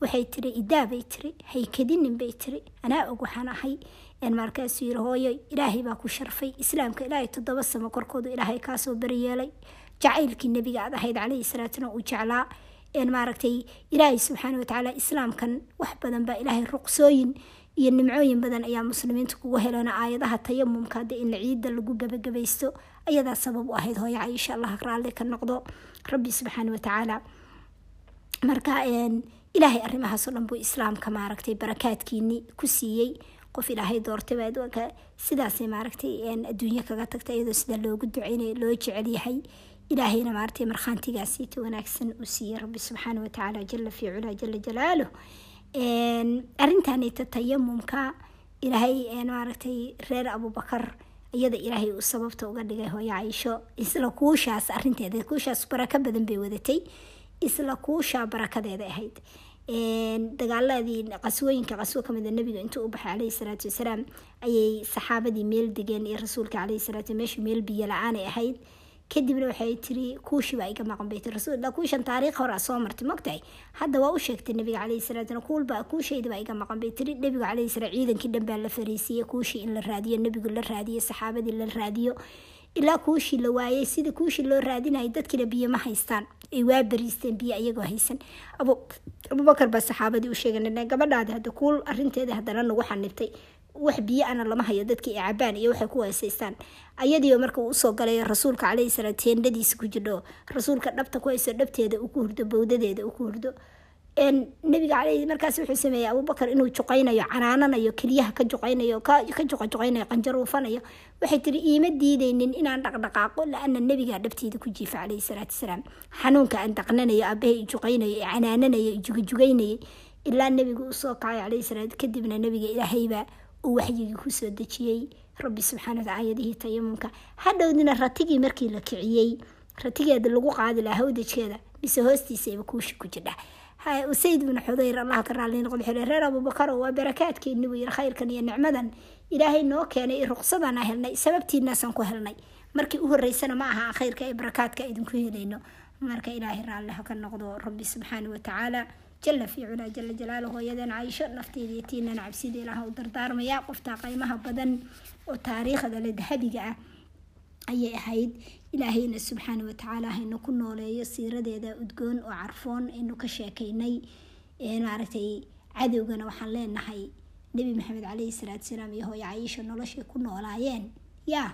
Waxay tiri idaa tiri haykadinin bay tiri anaa og waxaan ahay markaasuu yidhi hooyoy ilaahay baa ku sharfay. Islaamka ilaahay toddoba samo korkoodu ilaahay kaasoo baryeelay. Jacaylkii nebiga aad ahayd caleyhi salaatu salaam uu jeclaa. Maaragtay ilaahay subxaana watacaala islaamkan wax badan baa ilaahay ruqsooyin iyo nimcooyin badan ayaa muslimiinta kugu helana aayadaha tayamumka hadda in ciidda lagu gabagabaysto ayadaa sabab u ahayd hooyo cayisha allah raalli ka noqdo. Rabbi subxaana watacaala marka ilaahay arrimahaasoo dhan buu islaamka maaragtay barakaadkiini ku siiyey qof ilaahay doortay baa adduunka sidaasay maaragtay adduunyo kaga tagta iyadoo sida loogu duceynay loo jecel yahay. Ilaahayna maaragtay markhaantigaasiita wanaagsan uu siiyey rabbi subxaana watacaala jala fii culaa jala jalaaluh arrintanita tayamumka ilaahay maaragtay reer abubakar iyada ilaahay uu sababta uga dhigay hooyo cayisho. Isla kuushaas arinteeda kuushaas barako badan bay wadatay. Isla kuushaa barakadeeda ahayd dagaaladii qaswooyinka qaswo kamida nabiga intuu u baxay caleyhi salaatu wasalaam ayay saxaabadii meel degeen iyo rasuulka caleyhi salaatu meeshu meel biyo la'aan ay ahayd. Kadibna waxay tiri kuushi baa iga maqan bay tiri rasuul kuushan taariikh hore soo martay mogtahay hadda waa u sheegtay nabiga caleyhi salaatu kuulba kuushayda baa iga maqan bay tiri. Nabiga caleyhi salaam ciidankii dhan baa la fariisiiyey kuushii in la raadiyo nabigu la raadiyo saxaabadii la raadiyo. Ilaa kuushii la waayay sida kuushii loo raadinayay dadkiina biyo ma haystaan ay waa bariisteen biyo iyagoo haysan. Abubakar baa saxaabadii u sheegay gabadhaadi hadda kuul arinteeda haddana nagu xanibtay. Wax biyo ana lama hayo dadkii ay cabaan iyo waxay ku haysaystaan ayadiiba marka uu u soo galay rasuulka caleyhi salaam teendadiisa ku jirdho rasuulka dhabta ku hayso dhabteeda uu ku hurdo bowdadeeda uu ku hurdo nabiga caleyhi markaas wuxuu sameeyey abubakar inuu juqaynayo canaananayo keliyaha ka juqaynayo ka juqajuqaynayo qanjaruufanayo waxay tiri iima diidaynin inaan dhaqdhaqaaqo la-ana nabigaa dhabteeda ku jiifa caleyhi salaatu wasalaam. Xanuunka aan daqnanayo aabahay juqaynayo canaananayo jugajugaynayay ilaa nabigu u soo kacay caleyhi salaam kadibna nabiga ilaahayba uu waxyigii ku soo dejiyey rabbi subxaana wataala aayadihii tayamumka hadhowdina ratigii markii la kiciyey ratigeeda lagu qaadi lahaa hawdajkeeda mise hoostiisaba kuushi ku jidha usayd bnu xudayr allah ka raali noqdo xule reer abubakar waa barakaadkeeni buu yiri khayrkan iyo nicmadan. Ilaahay noo keenay ruqsadana helnay sababtiinaasaan ku helnay. Markii u horeysana ma aha khayrka ee barakaadka idinku helayno. Marka ilaahay raalli ha ka noqdo rabbi subxaana watacaala jala fi culaa jala jalaalu hooyadan caysho nafteeda iyo tiinana cabsida ilaah u dardaarmaya. Qoftaa qaymaha badan oo taariikhda le dahabiga ah ayay ahayd ilaahayna subxaana watacaala haynu ku nooleeyo siiradeeda udgoon oo carfoon aynu ka sheekaynay maaragtay cadowgana waxaan leenahay nebi maxamed caleyhi salaatu salaam iyo hooyo cayisha noloshay ku noolaayeen. Yaa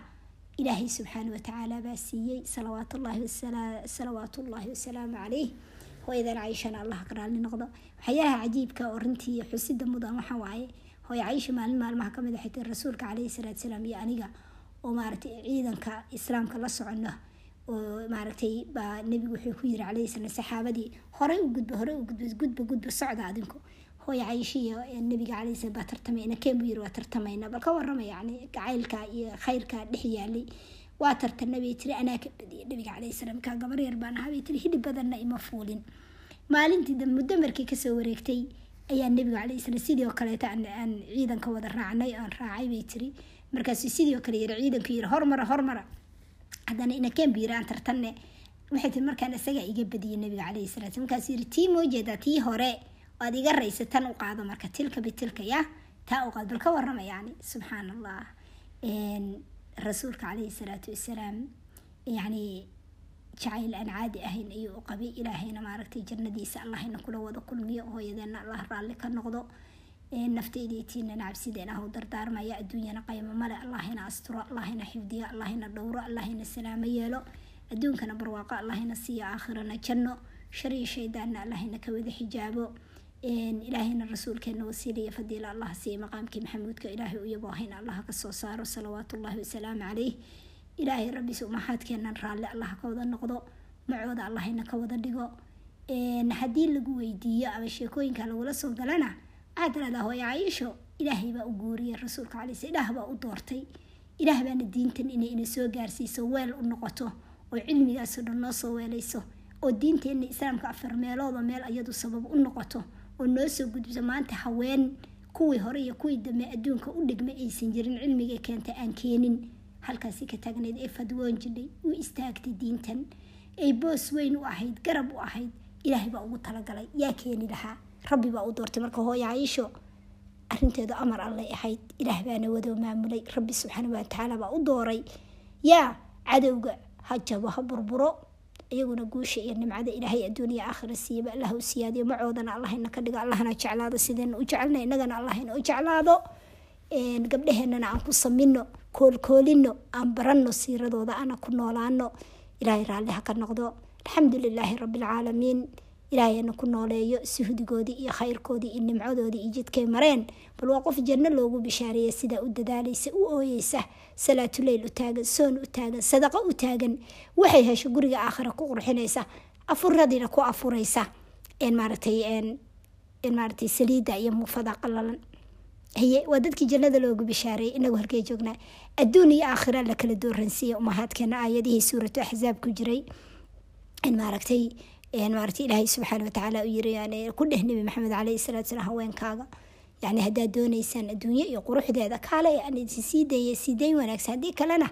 ilaahay subxaana watacaala baa siiyey salawaatullaahi wasalaamu caleyh hooyadan cayishana allah ka raali noqdo. Waxyaalaha cajiibka oo runtii xusida mudan waxa waaye hooyo cayisha maalin maalmaha ka mid a rasuulka caleyhi salaatu salaam iyo aniga oo maaragtay ciidanka islaamka la socono oo maaragtay baa nebigu wuxuu ku yiri caleyhi salaam saxaabadii horey u gudba horey u gudba gudba gudba socda adinku. Hooyo cayisha iyo nebiga caleyhi salaam baa tartamayna keen buu yiri waa tartamayna bal ka warrama yacni gacaylka iyo khayrka dhex yaalay. Waa tartana bay tiri anaa ka badiyay nabiga caleyhi salaam kaa gabar yar baan ahaa. Bay tiri hidhib badanna ima fuulin. Maalintii dambe muddo markii ka soo wareegtay ayaa nebigu caleyhi salaam sidii oo kaleeta aan ciidanka wada raacnay aan raacay bay tiri markaasu sidii oo kale yiri ciidanku yiri hormara hormara haddana ina keen buu yiri aan tartanne. Waxay tiri markaan isagaa iga badiyay nabiga caleyhi salaam. Markaasu yiri tii moo jeedaa tii hore oad iga raysa tan u qaado marka tilka bitilka ya taa u qaado bal ka warrama yacni subxaan allah rasuulka caleyhi salaatu wasalaam yacni jacayl aan caadi ahayn ayuu u qabay. Ilaahayna maaragtay jannadiisa allahayna kula wada kulmiyo hooyadeena allah raalli ka noqdo nafteydiitiinana cabsideen ah dardaarmaya adduunyana qaymo male. Allahayna asturo allahayna xifdiyo allahayna dhowro allahayna salaamo yeelo. Adduunkana barwaaqo allahayna siiyo aakhirana janno. Shariyo shaydaanna allahayna ka wada xijaabo. Ilaahayna rasuulkeena wasiilaya fadiila allah siiya maqaamkii maxamuudka ilaahay u yabo ahayna allah ka soo saaro salawaatullahi wasalaamu caleyh ilaahay rabbiis umahaadkeenan raalli allah ka wada noqdo. Macooda allahayna ka wada dhigo. Haddii lagu weydiiyo ama sheekooyinka lagula soo galana waxaad tiradaa hooyo cayisho ilaahay baa u guuriyay rasuulka calay sl ilaah baa u doortay. Ilaah baana diintan inay ina soo gaarsiiso weel u noqoto oo cilmigaasoo dhan noo soo weelayso oo diinteenna islaamka afar meelooda meel iyadu sabab u noqoto oo noo soo gudbiso maanta haween kuwii hore iyo kuwii dambe adduunka u dhigmay aysan jirin cilmiga keenta aan keenin. Halkaasi ka taagnayd ee fadwoon jidhay u istaagtay diintan. Ay boos weyn u ahayd garab u ahayd ilaahay baa ugu talagalay yaa keeni lahaa rabbi baa u doortay marka hooyo cayisho arinteedu amar allay ahayd ilaah baana wado maamulay rabbi subxaana watacaala baa u dooray yaa cadowga ha jabo ha burburo iyaguna guusha iyo nimcada ilaahay adduuniya aakhira siiyaba allah u siyaadiyo macoodana allahayna ka dhigo allahna jeclaado sidayna u jecelna innagana allahayna u jeclaado gabdhaheenana aan ku samino koolkoolino aan baranno siiradooda ana ku noolaano ilaahay raalli ha ka noqdo alxamdu lilaahi ilaahayna ku nooleeyo suhdigoodii iyo khayrkoodii iyo nimcadoodii iyo jidkay mareen. Bal waa qof janno loogu bishaareeya sidaa u dadaalaysa u ooyeysa salaatuleyl u taagan soon u taagan sadaqo u taagan waxay hesho guriga aakhira ku qurxinaysa afuradiina ku afuraysa. Maaratay saliida iyo muufada qalalan haye waa dadkii jannada loogu bishaareeyay inagu halkey joognaa. Adduun iyo aakhira la kala dooransiiya umahaadkeena aayadihii suuratu axzaab ku jiray. Maaragtay maaragtay ilaahay subxaana watacaala u yiri yani ku dheh nebi maxamed caleyhi salaatu salaam haweenkaaga. Yani haddaad dooneysaan adduunyo iyo quruxdeeda kaale sii deeye sii wanaagsan. Haddii kalena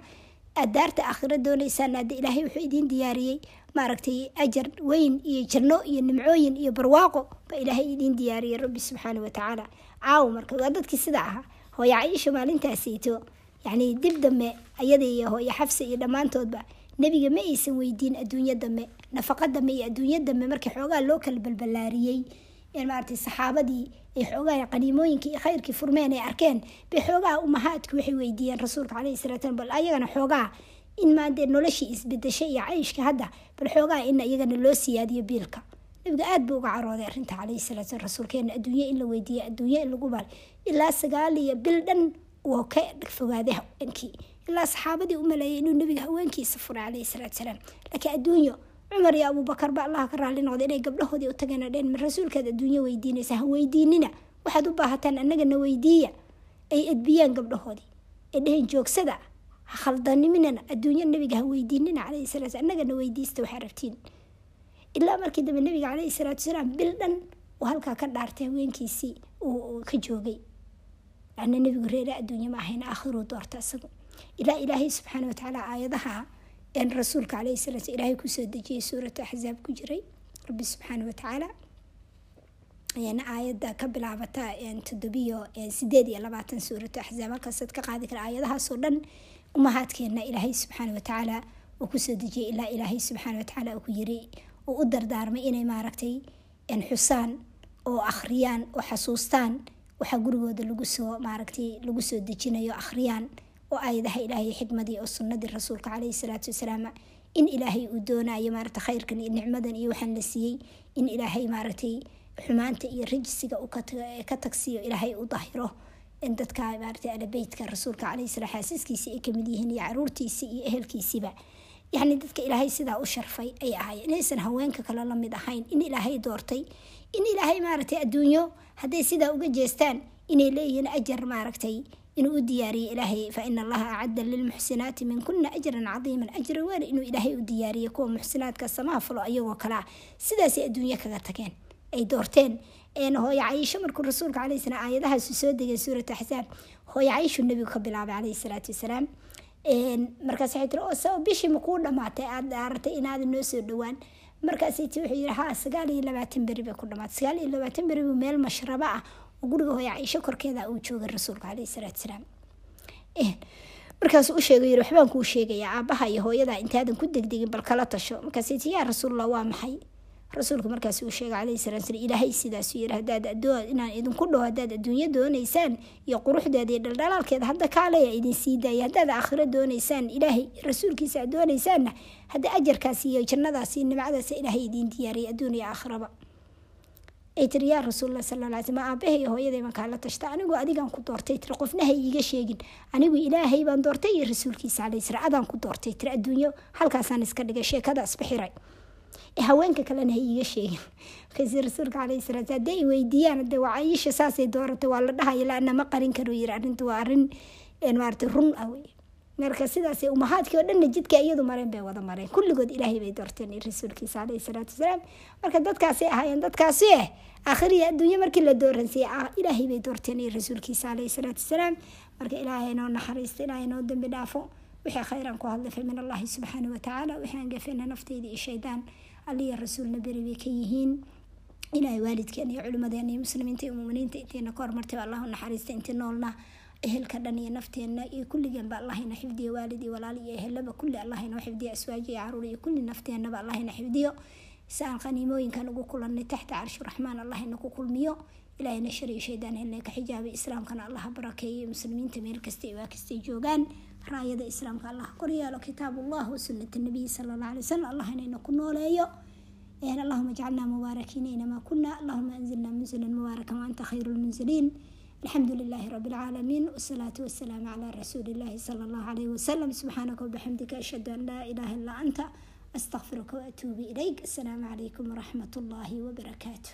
aad daarta aakhira dooneysaan hadda ilaahay wuxuu idiin diyaariyey maaragtay ajar weyn iyo janno iyo nimcooyin iyo barwaaqo baa ilaahay idiin diyaariyey rabbi subxaana watacaala caawo marka waa dadkii sida ahaa hooyo cayisha maalintaasayto yani dib dambe ayada iyo hooyo xafsa iyo dhammaantoodba nebiga ma aysan weydiin adduunyo dambe nafaqa dambe iyo adduunyo dambe markii xoogaa loo kala balbalaariyey maaragtay saxaabadii ay xoogaa qaniimooyinkii khayrkii furmeen ay arkeen bay xoogaa umahaadku waxay weydiiyeen rasuulka caleyhi salatu salam bal ayagana xoogaa in maadee noloshii isbedeshay iyo cayishka hadda bal xoogaa in iyagana loo siyaadiyo biilka. Nabiga aada buu uga carooday arrinta caleyhi salatu salam rasuulkeena adduunyo in la weydiiyo adduunyo in lagu baal. Ilaa sagaal iyo bil dhan wuu ka fogaaday haweenkii ilaa saxaabadii u maleeyay inuu nabiga haweenkiisa furay caleyhi salaatu salaam. Laakiin adduunyo cumar iyo abuubakar ba allaha ka raali noqday inay gabdhahoodii u tageen dheen ma rasuulkaad adduunyo weydiinaysa ha weydiinina. Waxaad u baahataan annagana weydiiya. Ay edbiyaan gabdhahoodii ay dheheen joogsada. Ha khaldaniminana adduunyo nabiga ha weydiinina calayhi salaatu annagana weydiista waxaa rabtiin. Ilaa markii dambe nabiga calayhi salaatu wasalaam bil dhan uu halkaa ka dhaartay haweenkiisii uu ka joogay. Ana nabigu reere adduunye ma ahayn aakhiruu doorta isagu ilaa ilaahay subxaana watacaala aayadaha rasuulka calayhi salaatu ilaahay ku soo dejiyay suuratu axzaab ku jiray. Rabbi subxaana watacaala aayadda ka bilaabata todobiyo sideed iyo labaatan suuratu axzaab halkaasaad ka qaadi kara aayadahaasoo dhan umahaadkeena ilaahay subxaana watacaala uu ku soo dejiyay. Ilaa ilaahay subxaana watacaala uu ku yiri uu u dardaarmay inay maaragtay xusaan oo akhriyaan oo xasuustaan waxaa gurigooda lagu soo maaragtay lagu soo dejinayo akhriyaan oo aayadaha ilaahay xikmadii oo sunnadii rasuulka caleyhi salaatu wasalaam in ilaahay uu doonayo maaragta khayrkan iyo nicmadan iyo waxaan la siiyey in ilaahay maaragtay xumaanta iyo rajisiga ka tagsiyo ilaahay u dahiro dadka maaragtay alabeytka rasuulka caleyhi salaam xaasiskiisii ay ka mid yihiin iyo caruurtiisii iyo ehelkiisiiba. Yacni dadka ilaahay sidaa u sharfay ay ahaayeen. Inaysan haweenka kale la mid ahayn in ilaahay doortay in ilaahay maaragtay adduunyo hadday sidaa uga jeestaan inay leeyihiin ajar maaragtay inuu u diyaariyey ilaahay fa ina allaha acadda lilmuxsinaati min kuna ajran cadiiman. Ajra weyn inuu ilaahay u diyaariyey kuwa muxsinaadka samaha fulo ayagoo kale sidaasay adduunyo kaga tageen ay doorteen. Hooyo cayisho markuu rasuulka caleyhi salaam aayadahaasi soo degay suurat axsaab hooyo cayishu nebigu ka bilaabay caleyhi salaatu wasalaam. Markaas waxay tiri oo sabab bishii makuu dhamaatay? Aada dhaaratay inaada noo soo dhowaan? Markaasay ti wuxuu yidhi haa sagaal iyo labaatan beri bay ku dhamaatay. Sagaal iyo labaatan beri buu meel mashrabo ah oo guriga hooyo cayisho korkeeda uu joogay rasuulka caleyhi salaatu wasalaam. Markaasuu u sheegay yiri waxbaan kuu sheegayaa aabaha iyo hooyada intaadan ku degdegin bal kala tasho. Markaasay ti yaa rasuulallah waa maxay? Rasuulka markaas uu sheegay calayhi salaam sal ilaahay sidaasuu yiri haddaad adoo inaan idinku dhaho haddaad adduunyo doonaysaan iyo quruxdeeda iyo dhaldhalaalkeeda hadda kaaleya idin sii daaya haddaad aakhiro doonaysaan ilaahay rasuulkiisa aad doonaysaanna hadda ajarkaas iyo jannadaas iyo nimcadaas ilaahay idiin diyaariyay adduun iyo aakhiraba ay tiri yaa rasuulallah sala slam aabahay iyo hooyaday baan kaala tashta anigoo adigaan ku doortay tiri qofna ha iiga sheegin. Anigu ilaahay baan doortay iyo rasuulkiisa calayhi salaam adaan ku doortay tiri adduunyo halkaasaan iska dhigay sheekadaas bixiray haweenka kalena ha iiga sheegin. <laughs> Markaas rasuulka caleyhi salaam hadday weydiiyaan de waa cayisha saasay dooratay waa la dhahaya laana ma qarin karo yiri arrinta waa arrin maarata run ah wey. Marka sidaas umahaadkii oo dhanna jidka iyadu mareen bay wada mareen. Kulligood ilaahay bay doorteen rasuulkiisa caleyhi salaatu wasalaam marka dadkaasay ahaayeen dadkaasi eh aakhiriya adduunyo markii la dooransiyay ilaahay bay doorteen iyo rasuulkiisa caleyhi salaatu wasalaam. Marka ilaahay noo naxariista ilaahay noo dambi dhaafo wixii khayran ku hadlay fa min allahi subxaana watacaala wixii aan nafteyda iyo shaydaan aliya rasuulna beri bay ka yihiin. Ilaahay waalidkeena iyo culimadeena iyo muslimiinta iyo muminiinta intiina ka hormartay allahu naxariista intii noolna. Ehelka dhan iyo nafteenna iyo kulligeenba allahina xifdiyo waalid iyo walaal iyo ehelaba kulli allahina xifdiyo aswaaji carruur iyo kulli nafteenaba allahina xifdiyo si aan qaniimooyinkan ugu kulanay taxta carshi raxmaan allahina ku kulmiyo ilaahina shar iyo shaydaan helna ka xijaabay islaamkana allaha barakeeyo muslimiinta meel kasta iyo waa joogaan. Raayada islaamka allah koryeelo kitaabullah wasunat nabiyi sala allah alay wasalam allah inayna ku nooleeyo. Allahuma jcalna mubaarakiina inamaa kuna allahuma anzilna munzila mubaaraka waanta khayru lmunziliin alxamdu lilahi rabi alcaalamiin wasalaatu wasalaamu calaa rasuuli illahi sala allahu alayhi wasalam subxaanaka wabixamdika ashhadu an laa ilaha illaa anta astaqfiruka waatuubu ilayk assalaamu calaykum waraxmat ullaahi wabarakaatu